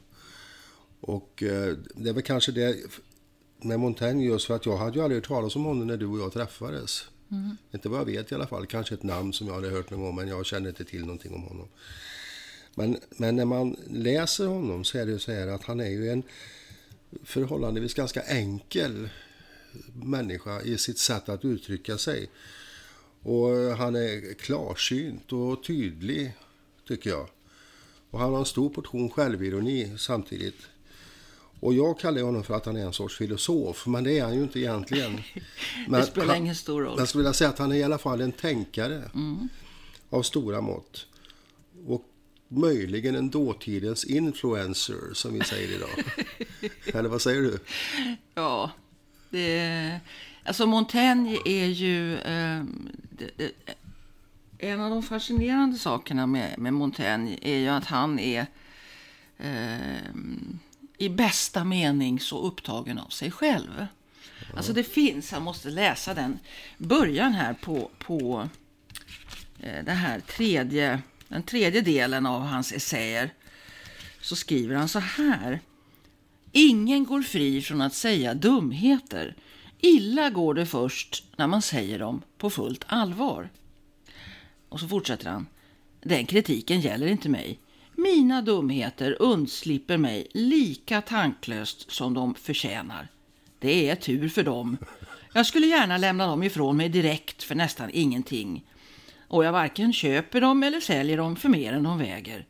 Och eh, det är väl kanske det med Montaigne just för att jag hade ju aldrig hört talas om honom när du och jag träffades. Mm. Inte vad jag vet i alla fall. Kanske ett namn som jag hade hört någon gång men jag kände inte till någonting om honom. Men, men när man läser honom så är det ju så här att han är ju en förhållandevis ganska enkel människa i sitt sätt att uttrycka sig. Och han är klarsynt och tydlig, tycker jag. Och han har en stor portion självironi samtidigt. Och jag kallar honom för att han är en sorts filosof, men det är han ju inte egentligen. <laughs> Men det spelar ingen stor roll. Jag skulle vilja säga att han är i alla fall en tänkare mm. av stora mått. Och möjligen en dåtidens influencer, som vi säger idag. <laughs> Eller vad säger du? Ja, det, alltså Montaigne är ju... Eh, en av de fascinerande sakerna med, med Montaigne är ju att han är eh, i bästa mening så upptagen av sig själv. Mm. Alltså det finns, jag måste läsa den början här på, på eh, det här tredje, den tredje delen av hans essäer. Så skriver han så här. Ingen går fri från att säga dumheter. Illa går det först när man säger dem på fullt allvar. Och så fortsätter han. Den kritiken gäller inte mig. Mina dumheter undslipper mig lika tanklöst som de förtjänar. Det är tur för dem. Jag skulle gärna lämna dem ifrån mig direkt för nästan ingenting. Och jag varken köper dem eller säljer dem för mer än de väger.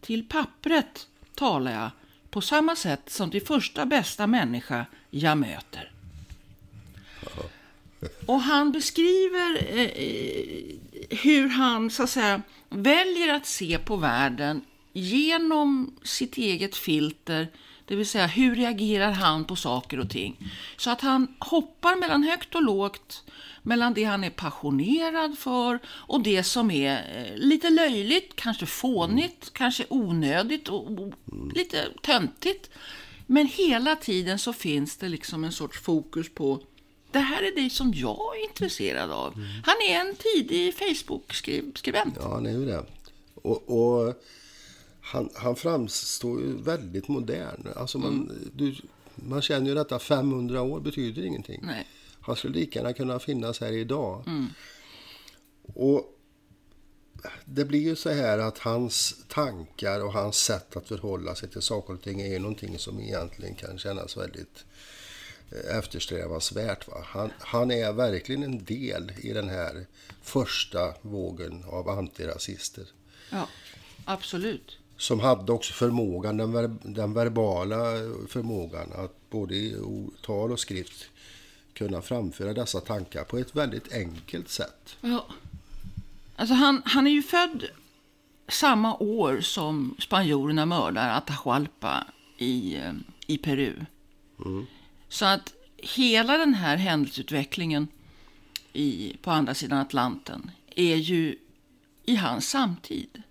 Till pappret talar jag på samma sätt som till första bästa människa jag möter. Och han beskriver eh, hur han så att säga väljer att se på världen genom sitt eget filter, det vill säga hur reagerar han på saker och ting. Så att han hoppar mellan högt och lågt, mellan det han är passionerad för och det som är eh, lite löjligt, kanske fånigt, kanske onödigt och lite töntigt. Men hela tiden så finns det liksom en sorts fokus på det här är det som jag är intresserad av. Mm. Han är en tidig Facebook-skribent. Ja, han är ju det. Och, och han, han, framstår ju väldigt modern. Alltså man, mm. du, man känner ju detta 500 år betyder ingenting. Nej. Han skulle lika gärna kunna finnas här idag. Mm. Och det blir ju så här att hans tankar och hans sätt att förhålla sig till saker och ting är någonting som egentligen kan kännas väldigt eftersträvansvärt. Va? Han, han är verkligen en del i den här första vågen av antirasister. Ja, absolut. Som hade också förmågan, den, ver, den verbala förmågan att både i tal och skrift kunna framföra dessa tankar på ett väldigt enkelt sätt. Ja. Alltså han, han är ju född samma år som spanjorerna mördar Atahualpa i, eh, i Peru. Mm. Så att hela den här händelseutvecklingen i, på andra sidan Atlanten är ju i hans samtid.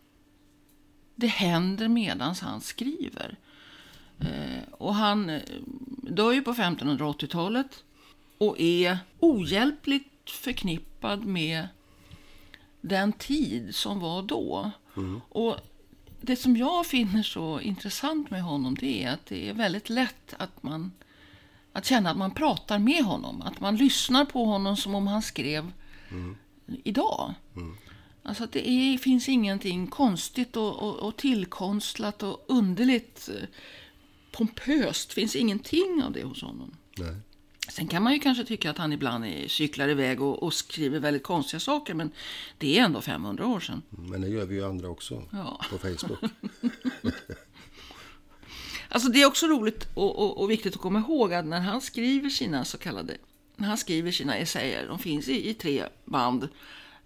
Det händer medan han skriver. Eh, och han eh, dör ju på 1580-talet och är ohjälpligt förknippad med den tid som var då. Mm. Och det som jag finner så intressant med honom det är att det är väldigt lätt att man att känna att man pratar med honom. Att man lyssnar på honom som om han skrev mm. idag. Mm. Alltså att det är, finns ingenting konstigt och, och, och tillkonstlat och underligt eh, pompöst. finns ingenting av det hos honom. Nej. Sen kan man ju kanske tycka att han ibland är, cyklar iväg och, och, skriver väldigt konstiga saker. Men det är ändå 500 år sedan. Men det gör vi ju andra också ja. på Facebook. <laughs> alltså det är också roligt och, och, och, viktigt att komma ihåg att när han skriver sina så kallade när han skriver sina essäer, de finns i, i tre band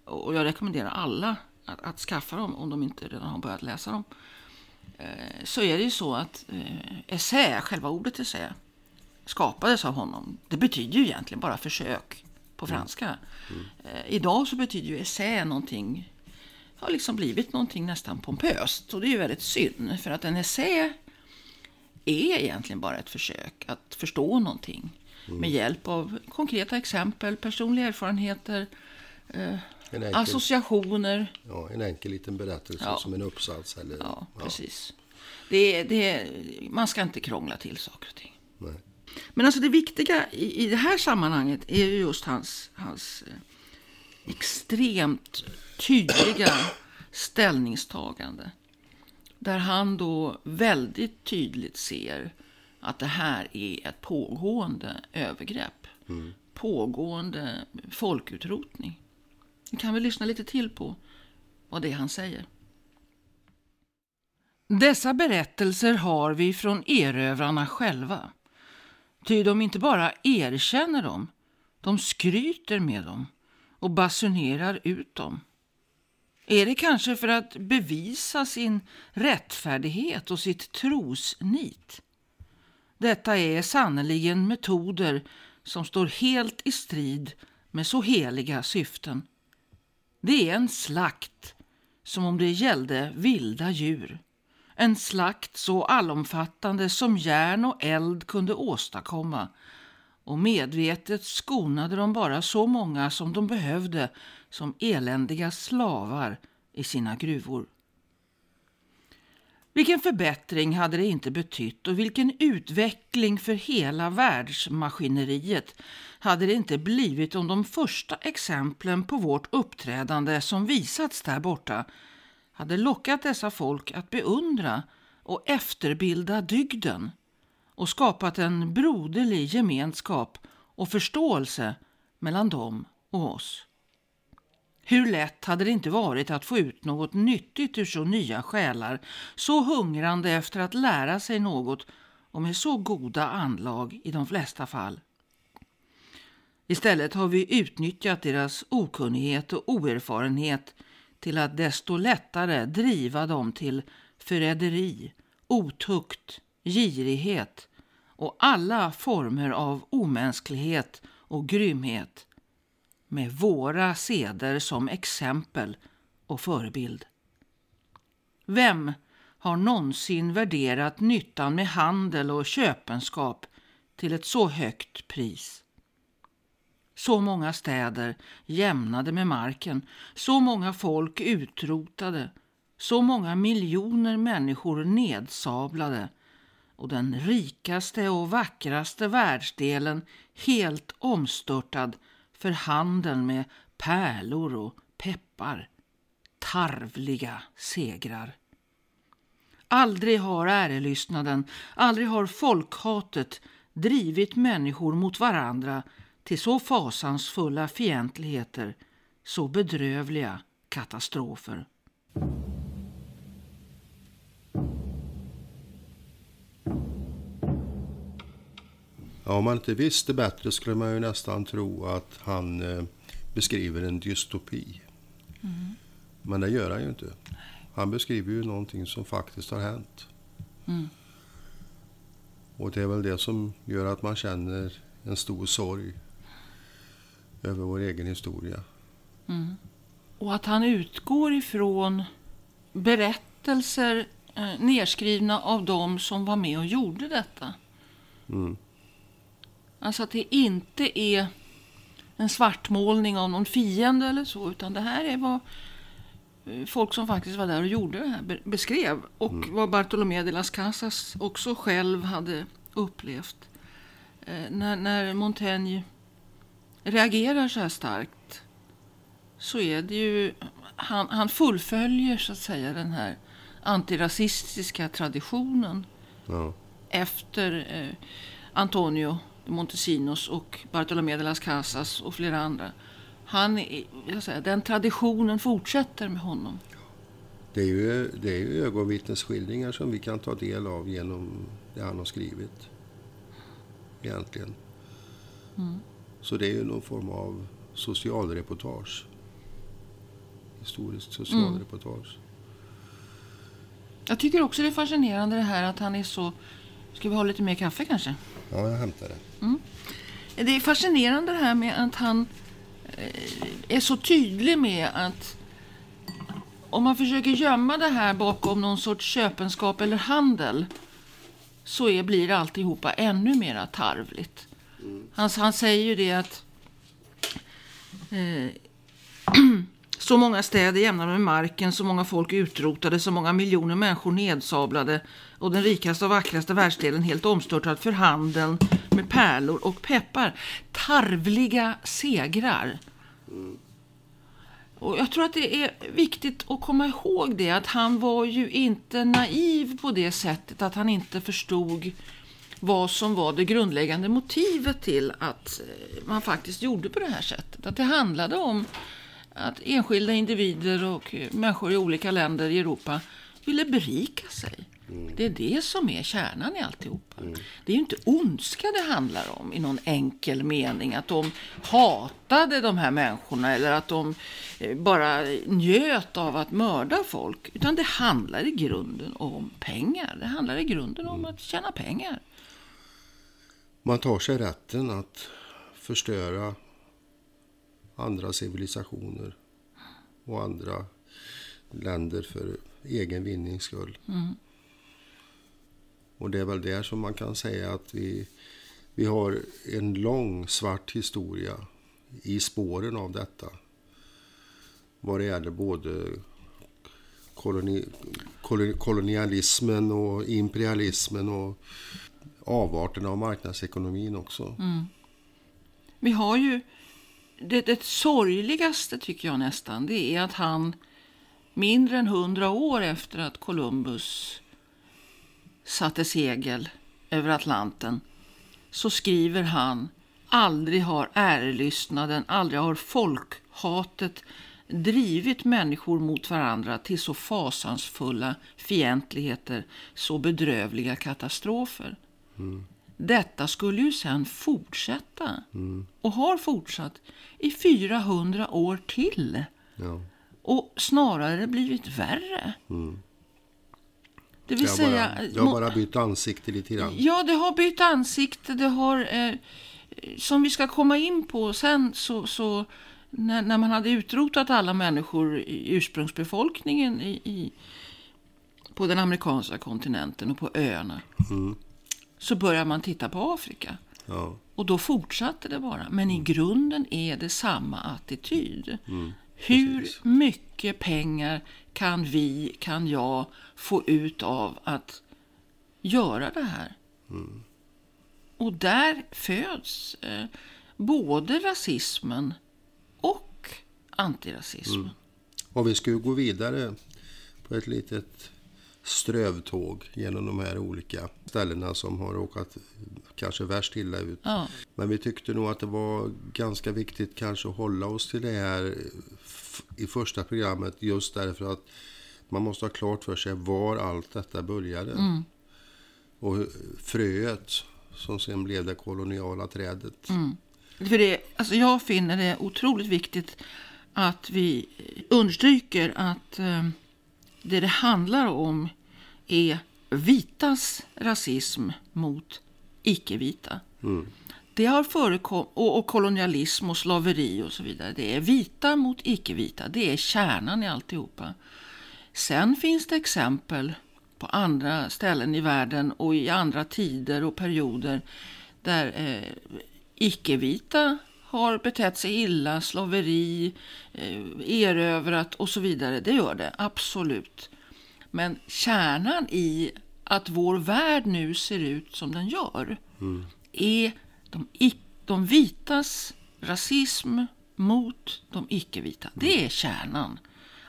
och jag rekommenderar alla att, att, skaffa dem om de inte redan har börjat läsa dem. Eh, så är det ju så att eh, essä, själva ordet essä, skapades av honom. Det betyder ju egentligen bara försök på mm. franska. Mm. Eh, idag så betyder ju essä någonting, har liksom blivit någonting nästan pompöst. Och det är ju väldigt synd, för att en essä är egentligen bara ett försök att förstå någonting. Mm. Med hjälp av konkreta exempel, personliga erfarenheter, eh, enkel, associationer. Ja, en enkel liten berättelse ja. som en uppsats. Eller, ja, precis. Det, det, man ska inte krångla till saker och ting. Nej. Men alltså det viktiga i, i det här sammanhanget är ju just hans, hans eh, extremt tydliga <clears throat> ställningstagande. Där han då väldigt tydligt ser att det här är ett pågående övergrepp. Mm. Pågående folkutrotning. Vi kan väl lyssna lite till på vad det är han säger. Dessa berättelser har vi från erövrarna själva. Ty de inte bara erkänner dem, de skryter med dem och basunerar ut dem. Är det kanske för att bevisa sin rättfärdighet och sitt trosnit? Detta är sannerligen metoder som står helt i strid med så heliga syften. Det är en slakt som om det gällde vilda djur. En slakt så allomfattande som järn och eld kunde åstadkomma och medvetet skonade de bara så många som de behövde som eländiga slavar i sina gruvor. Vilken förbättring hade det inte betytt och vilken utveckling för hela världsmaskineriet hade det inte blivit om de första exemplen på vårt uppträdande som visats där borta hade lockat dessa folk att beundra och efterbilda dygden och skapat en broderlig gemenskap och förståelse mellan dem och oss. Hur lätt hade det inte varit att få ut något nyttigt ur så nya själar, så hungrande efter att lära sig något och med så goda anlag i de flesta fall. Istället har vi utnyttjat deras okunnighet och oerfarenhet till att desto lättare driva dem till förräderi, otukt, girighet och alla former av omänsklighet och grymhet med våra seder som exempel och förebild. Vem har någonsin värderat nyttan med handel och köpenskap till ett så högt pris? Så många städer jämnade med marken, så många folk utrotade, så många miljoner människor nedsablade och den rikaste och vackraste världsdelen helt omstörtad för handeln med pärlor och peppar. Tarvliga segrar. Aldrig har ärelystnaden, aldrig har folkhatet drivit människor mot varandra till så fasansfulla fientligheter, så bedrövliga katastrofer. Ja, om man inte visste bättre skulle man ju nästan tro att han eh, beskriver en dystopi. Mm. Men det gör han ju inte. Han beskriver ju någonting som faktiskt har hänt. Mm. Och det är väl det som gör att man känner en stor sorg över vår egen historia. Mm. Och att han utgår ifrån berättelser eh, nedskrivna av dem som var med och gjorde detta. Mm. Alltså att det inte är en svartmålning av någon fiende eller så, utan det här är vad eh, folk som faktiskt var där och gjorde det här beskrev. Och mm. vad Bartolomé de las Casas också själv hade upplevt. Eh, när, när Montaigne reagerar så här starkt så är det ju, han, han fullföljer så att säga den här antirasistiska traditionen ja. efter eh, Antonio Montesinos och Bartolomé de las Casas och flera andra. Han, jag säger, den traditionen fortsätter med honom. Det är ju, det är ju ögonvittnesskildringar som vi kan ta del av genom det han har skrivit. Egentligen. Mm. Så det är ju någon form av socialreportage. Historiskt socialreportage. Mm. Jag tycker också det är fascinerande det här att han är så... Ska vi ha lite mer kaffe kanske? Ja, jag hämtar det. Mm. Det är fascinerande det här med att han eh, är så tydlig med att om man försöker gömma det här bakom någon sorts köpenskap eller handel så är, blir alltihopa ännu mer tarvligt. Han, han säger ju det att eh, <clears throat> så många städer jämnade med marken, så många folk utrotade, så många miljoner människor nedsablade och den rikaste och vackraste världsdelen helt omstörtad för handeln med pärlor och peppar. Tarvliga segrar. Och jag tror att det är viktigt att komma ihåg det, att han var ju inte naiv på det sättet att han inte förstod vad som var det grundläggande motivet till att eh, man faktiskt gjorde på det här sättet. Att det handlade om att enskilda individer och eh, människor i olika länder i Europa ville berika sig. Det är det som är kärnan i alltihopa. Det är ju inte ondska det handlar om i någon enkel mening. Att de hatade de här människorna eller att de eh, bara njöt av att mörda folk. Utan det handlar i grunden om pengar. Det handlar i grunden om att tjäna pengar. Man tar sig rätten att förstöra andra civilisationer och andra länder för egen vinnings skull. Och det är väl där som man kan säga att vi, vi har en lång svart historia i spåren av detta. Vad det gäller både koloni, koloni, kolonialismen och imperialismen och avarterna av marknadsekonomin också. Mm. Vi har ju... Det, det sorgligaste tycker jag nästan, det är att han mindre än hundra år efter att Columbus satte segel över Atlanten så skriver han aldrig har ärelystnaden, aldrig har folkhatet drivit människor mot varandra till så fasansfulla fientligheter, så bedrövliga katastrofer. Detta skulle ju sen fortsätta och har fortsatt i 400 år till Ja. och snarare blivit värre. Det vill har, säga... bara, har bara bytt ansikte lite grann. Ja, det har bytt ansikte. Det har, eh, som vi ska komma in på sen, så, så när, när man hade utrotat alla människor i ursprungsbefolkningen i, i, på den amerikanska kontinenten och på öarna, så börjar man titta på Afrika. Ja. Och då fortsatte det bara. Men i grunden är det samma attityd. Hur mycket pengar kan vi, kan jag få ut av att göra det här? Och där föds eh, både rasismen och antirasismen. Och vi ju gå vidare på ett litet strövtåg genom de här olika ställena som har råkat kanske värst illa ut. Ja. Men vi tyckte nog att det var ganska viktigt kanske att hålla oss till det här i första programmet just därför att man måste ha klart för sig var allt detta började. Och hur- fröet som sen blev det koloniala trädet. För det, alltså jag finner det otroligt viktigt att vi understryker att eh, det det handlar om är vitas rasism mot icke-vita. Det har förekommit, och, och kolonialism och slaveri och så vidare. Det är vita mot icke-vita. Det är kärnan i alltihopa. Sen finns det exempel på andra ställen i världen och i andra tider och perioder där eh, icke-vita har betett sig illa, slaveri, eh, erövrat och så vidare. Det gör det, absolut. Men kärnan i att vår värld nu ser ut som den gör är de, de vitas rasism mot de icke-vita. Det är kärnan.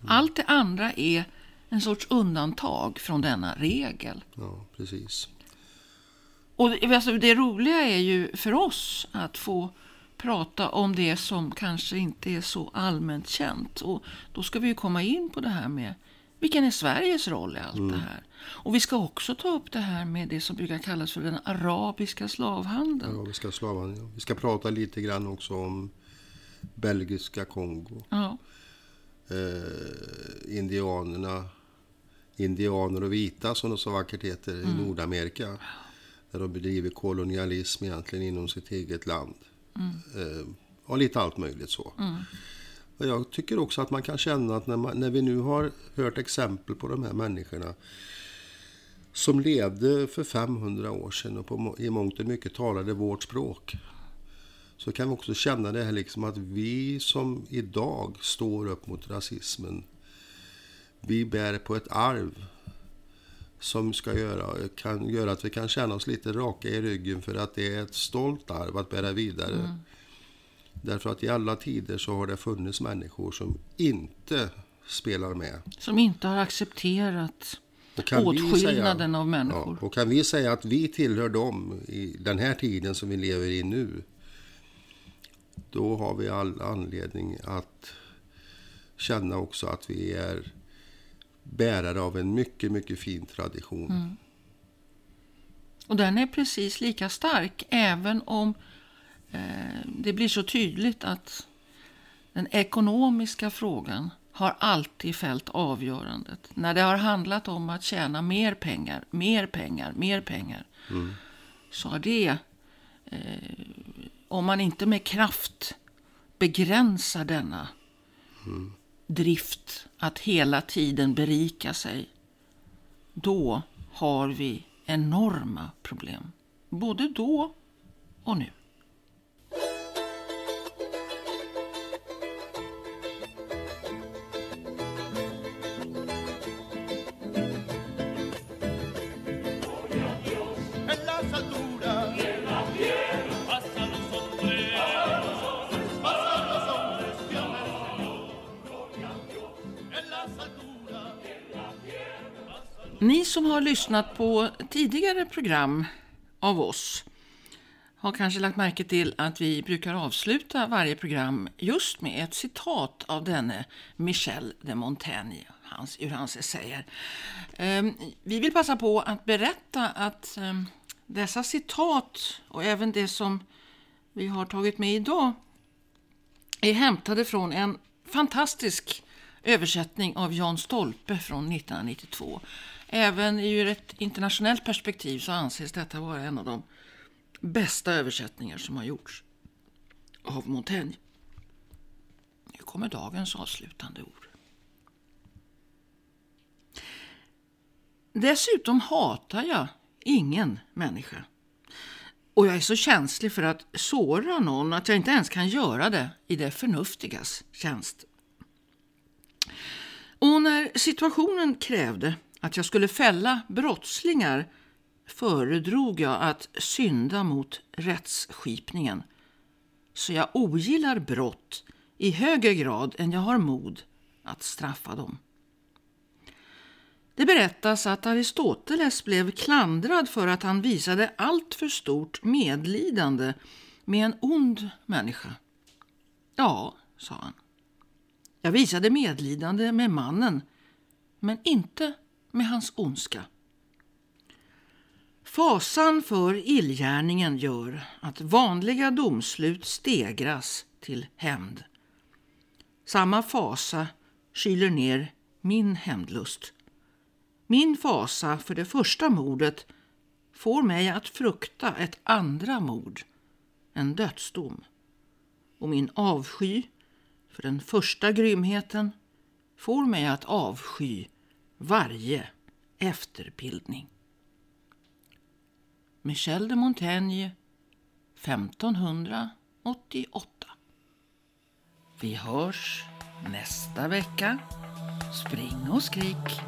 Allt det andra är en sorts undantag från denna regel. Ja, precis. Och det, alltså, det roliga är ju för oss att få prata om det som kanske inte är så allmänt känt. Och då ska vi ju komma in på det här med vilken är Sveriges roll i allt det här. Och vi ska också ta upp det här med det som brukar kallas för den arabiska slavhandeln. Ja, vi ska slavan, ja. Vi ska prata lite grann också om belgiska Kongo. Ja. eh, indianerna, indianer och vita som det så vackert heter i Nordamerika. Där de bedriver kolonialism egentligen inom sitt eget land. Eh, och lite allt möjligt så. Och jag tycker också att man kan känna att när, man, när vi nu har hört exempel på de här människorna som levde för 500 år sedan och på, i mångt och mycket talade vårt språk. Så kan vi också känna det här liksom att vi som idag står upp mot rasismen, vi bär på ett arv som ska göra, kan göra att vi kan känna oss lite raka i ryggen för att det är ett stolt arv att bära vidare. Därför att i alla tider så har det funnits människor som inte spelar med. Som inte har accepterat åtskillnaden säga- av människor. Ja, och kan vi säga att vi tillhör dem i den här tiden som vi lever i nu. Då har vi all anledning att känna också att vi är bärare av en mycket, mycket fin tradition. Mm. Och den är precis lika stark även om eh, det blir så tydligt att den ekonomiska frågan har alltid fällt avgörandet. När det har handlat om att tjäna mer pengar, mer pengar, mer pengar. Mm. Så har det, eh, om man inte med kraft begränsar denna mm. drift att hela tiden berika sig. Då har vi enorma problem. Både då och nu. Som har lyssnat på tidigare program av oss har kanske lagt märke till att vi brukar avsluta varje program just med ett citat av denne Michel de Montaigne, hans, ur hans essäer. Ehm, vi vill passa på att berätta att ehm, dessa citat och även det som vi har tagit med idag är hämtade från en fantastisk översättning av Jan Stolpe från 1992. Även ur ett internationellt perspektiv så anses detta vara en av de bästa översättningar som har gjorts av Montaigne. Nu kommer dagens avslutande ord. Dessutom hatar jag ingen människa. Och jag är så känslig för att såra någon att jag inte ens kan göra det i det förnuftigas tjänst. Och när situationen krävde att jag skulle fälla brottslingar föredrog jag att synda mot rättsskipningen. Så jag ogillar brott i högre grad än jag har mod att straffa dem. Det berättas att Aristoteles blev klandrad för att han visade allt för stort medlidande med en ond människa. Ja, sa han. Jag visade medlidande med mannen, men inte med hans ondska. Fasan för illgärningen gör att vanliga domslut stegras till hämnd. Samma fasa kyler ner min hämndlust. Min fasa för det första mordet får mig att frukta ett andra mord, en dödsdom. Och min avsky för den första grymheten får mig att avsky varje efterbildning. Michel de Montaigne 1588 Vi hörs nästa vecka. Spring och skrik!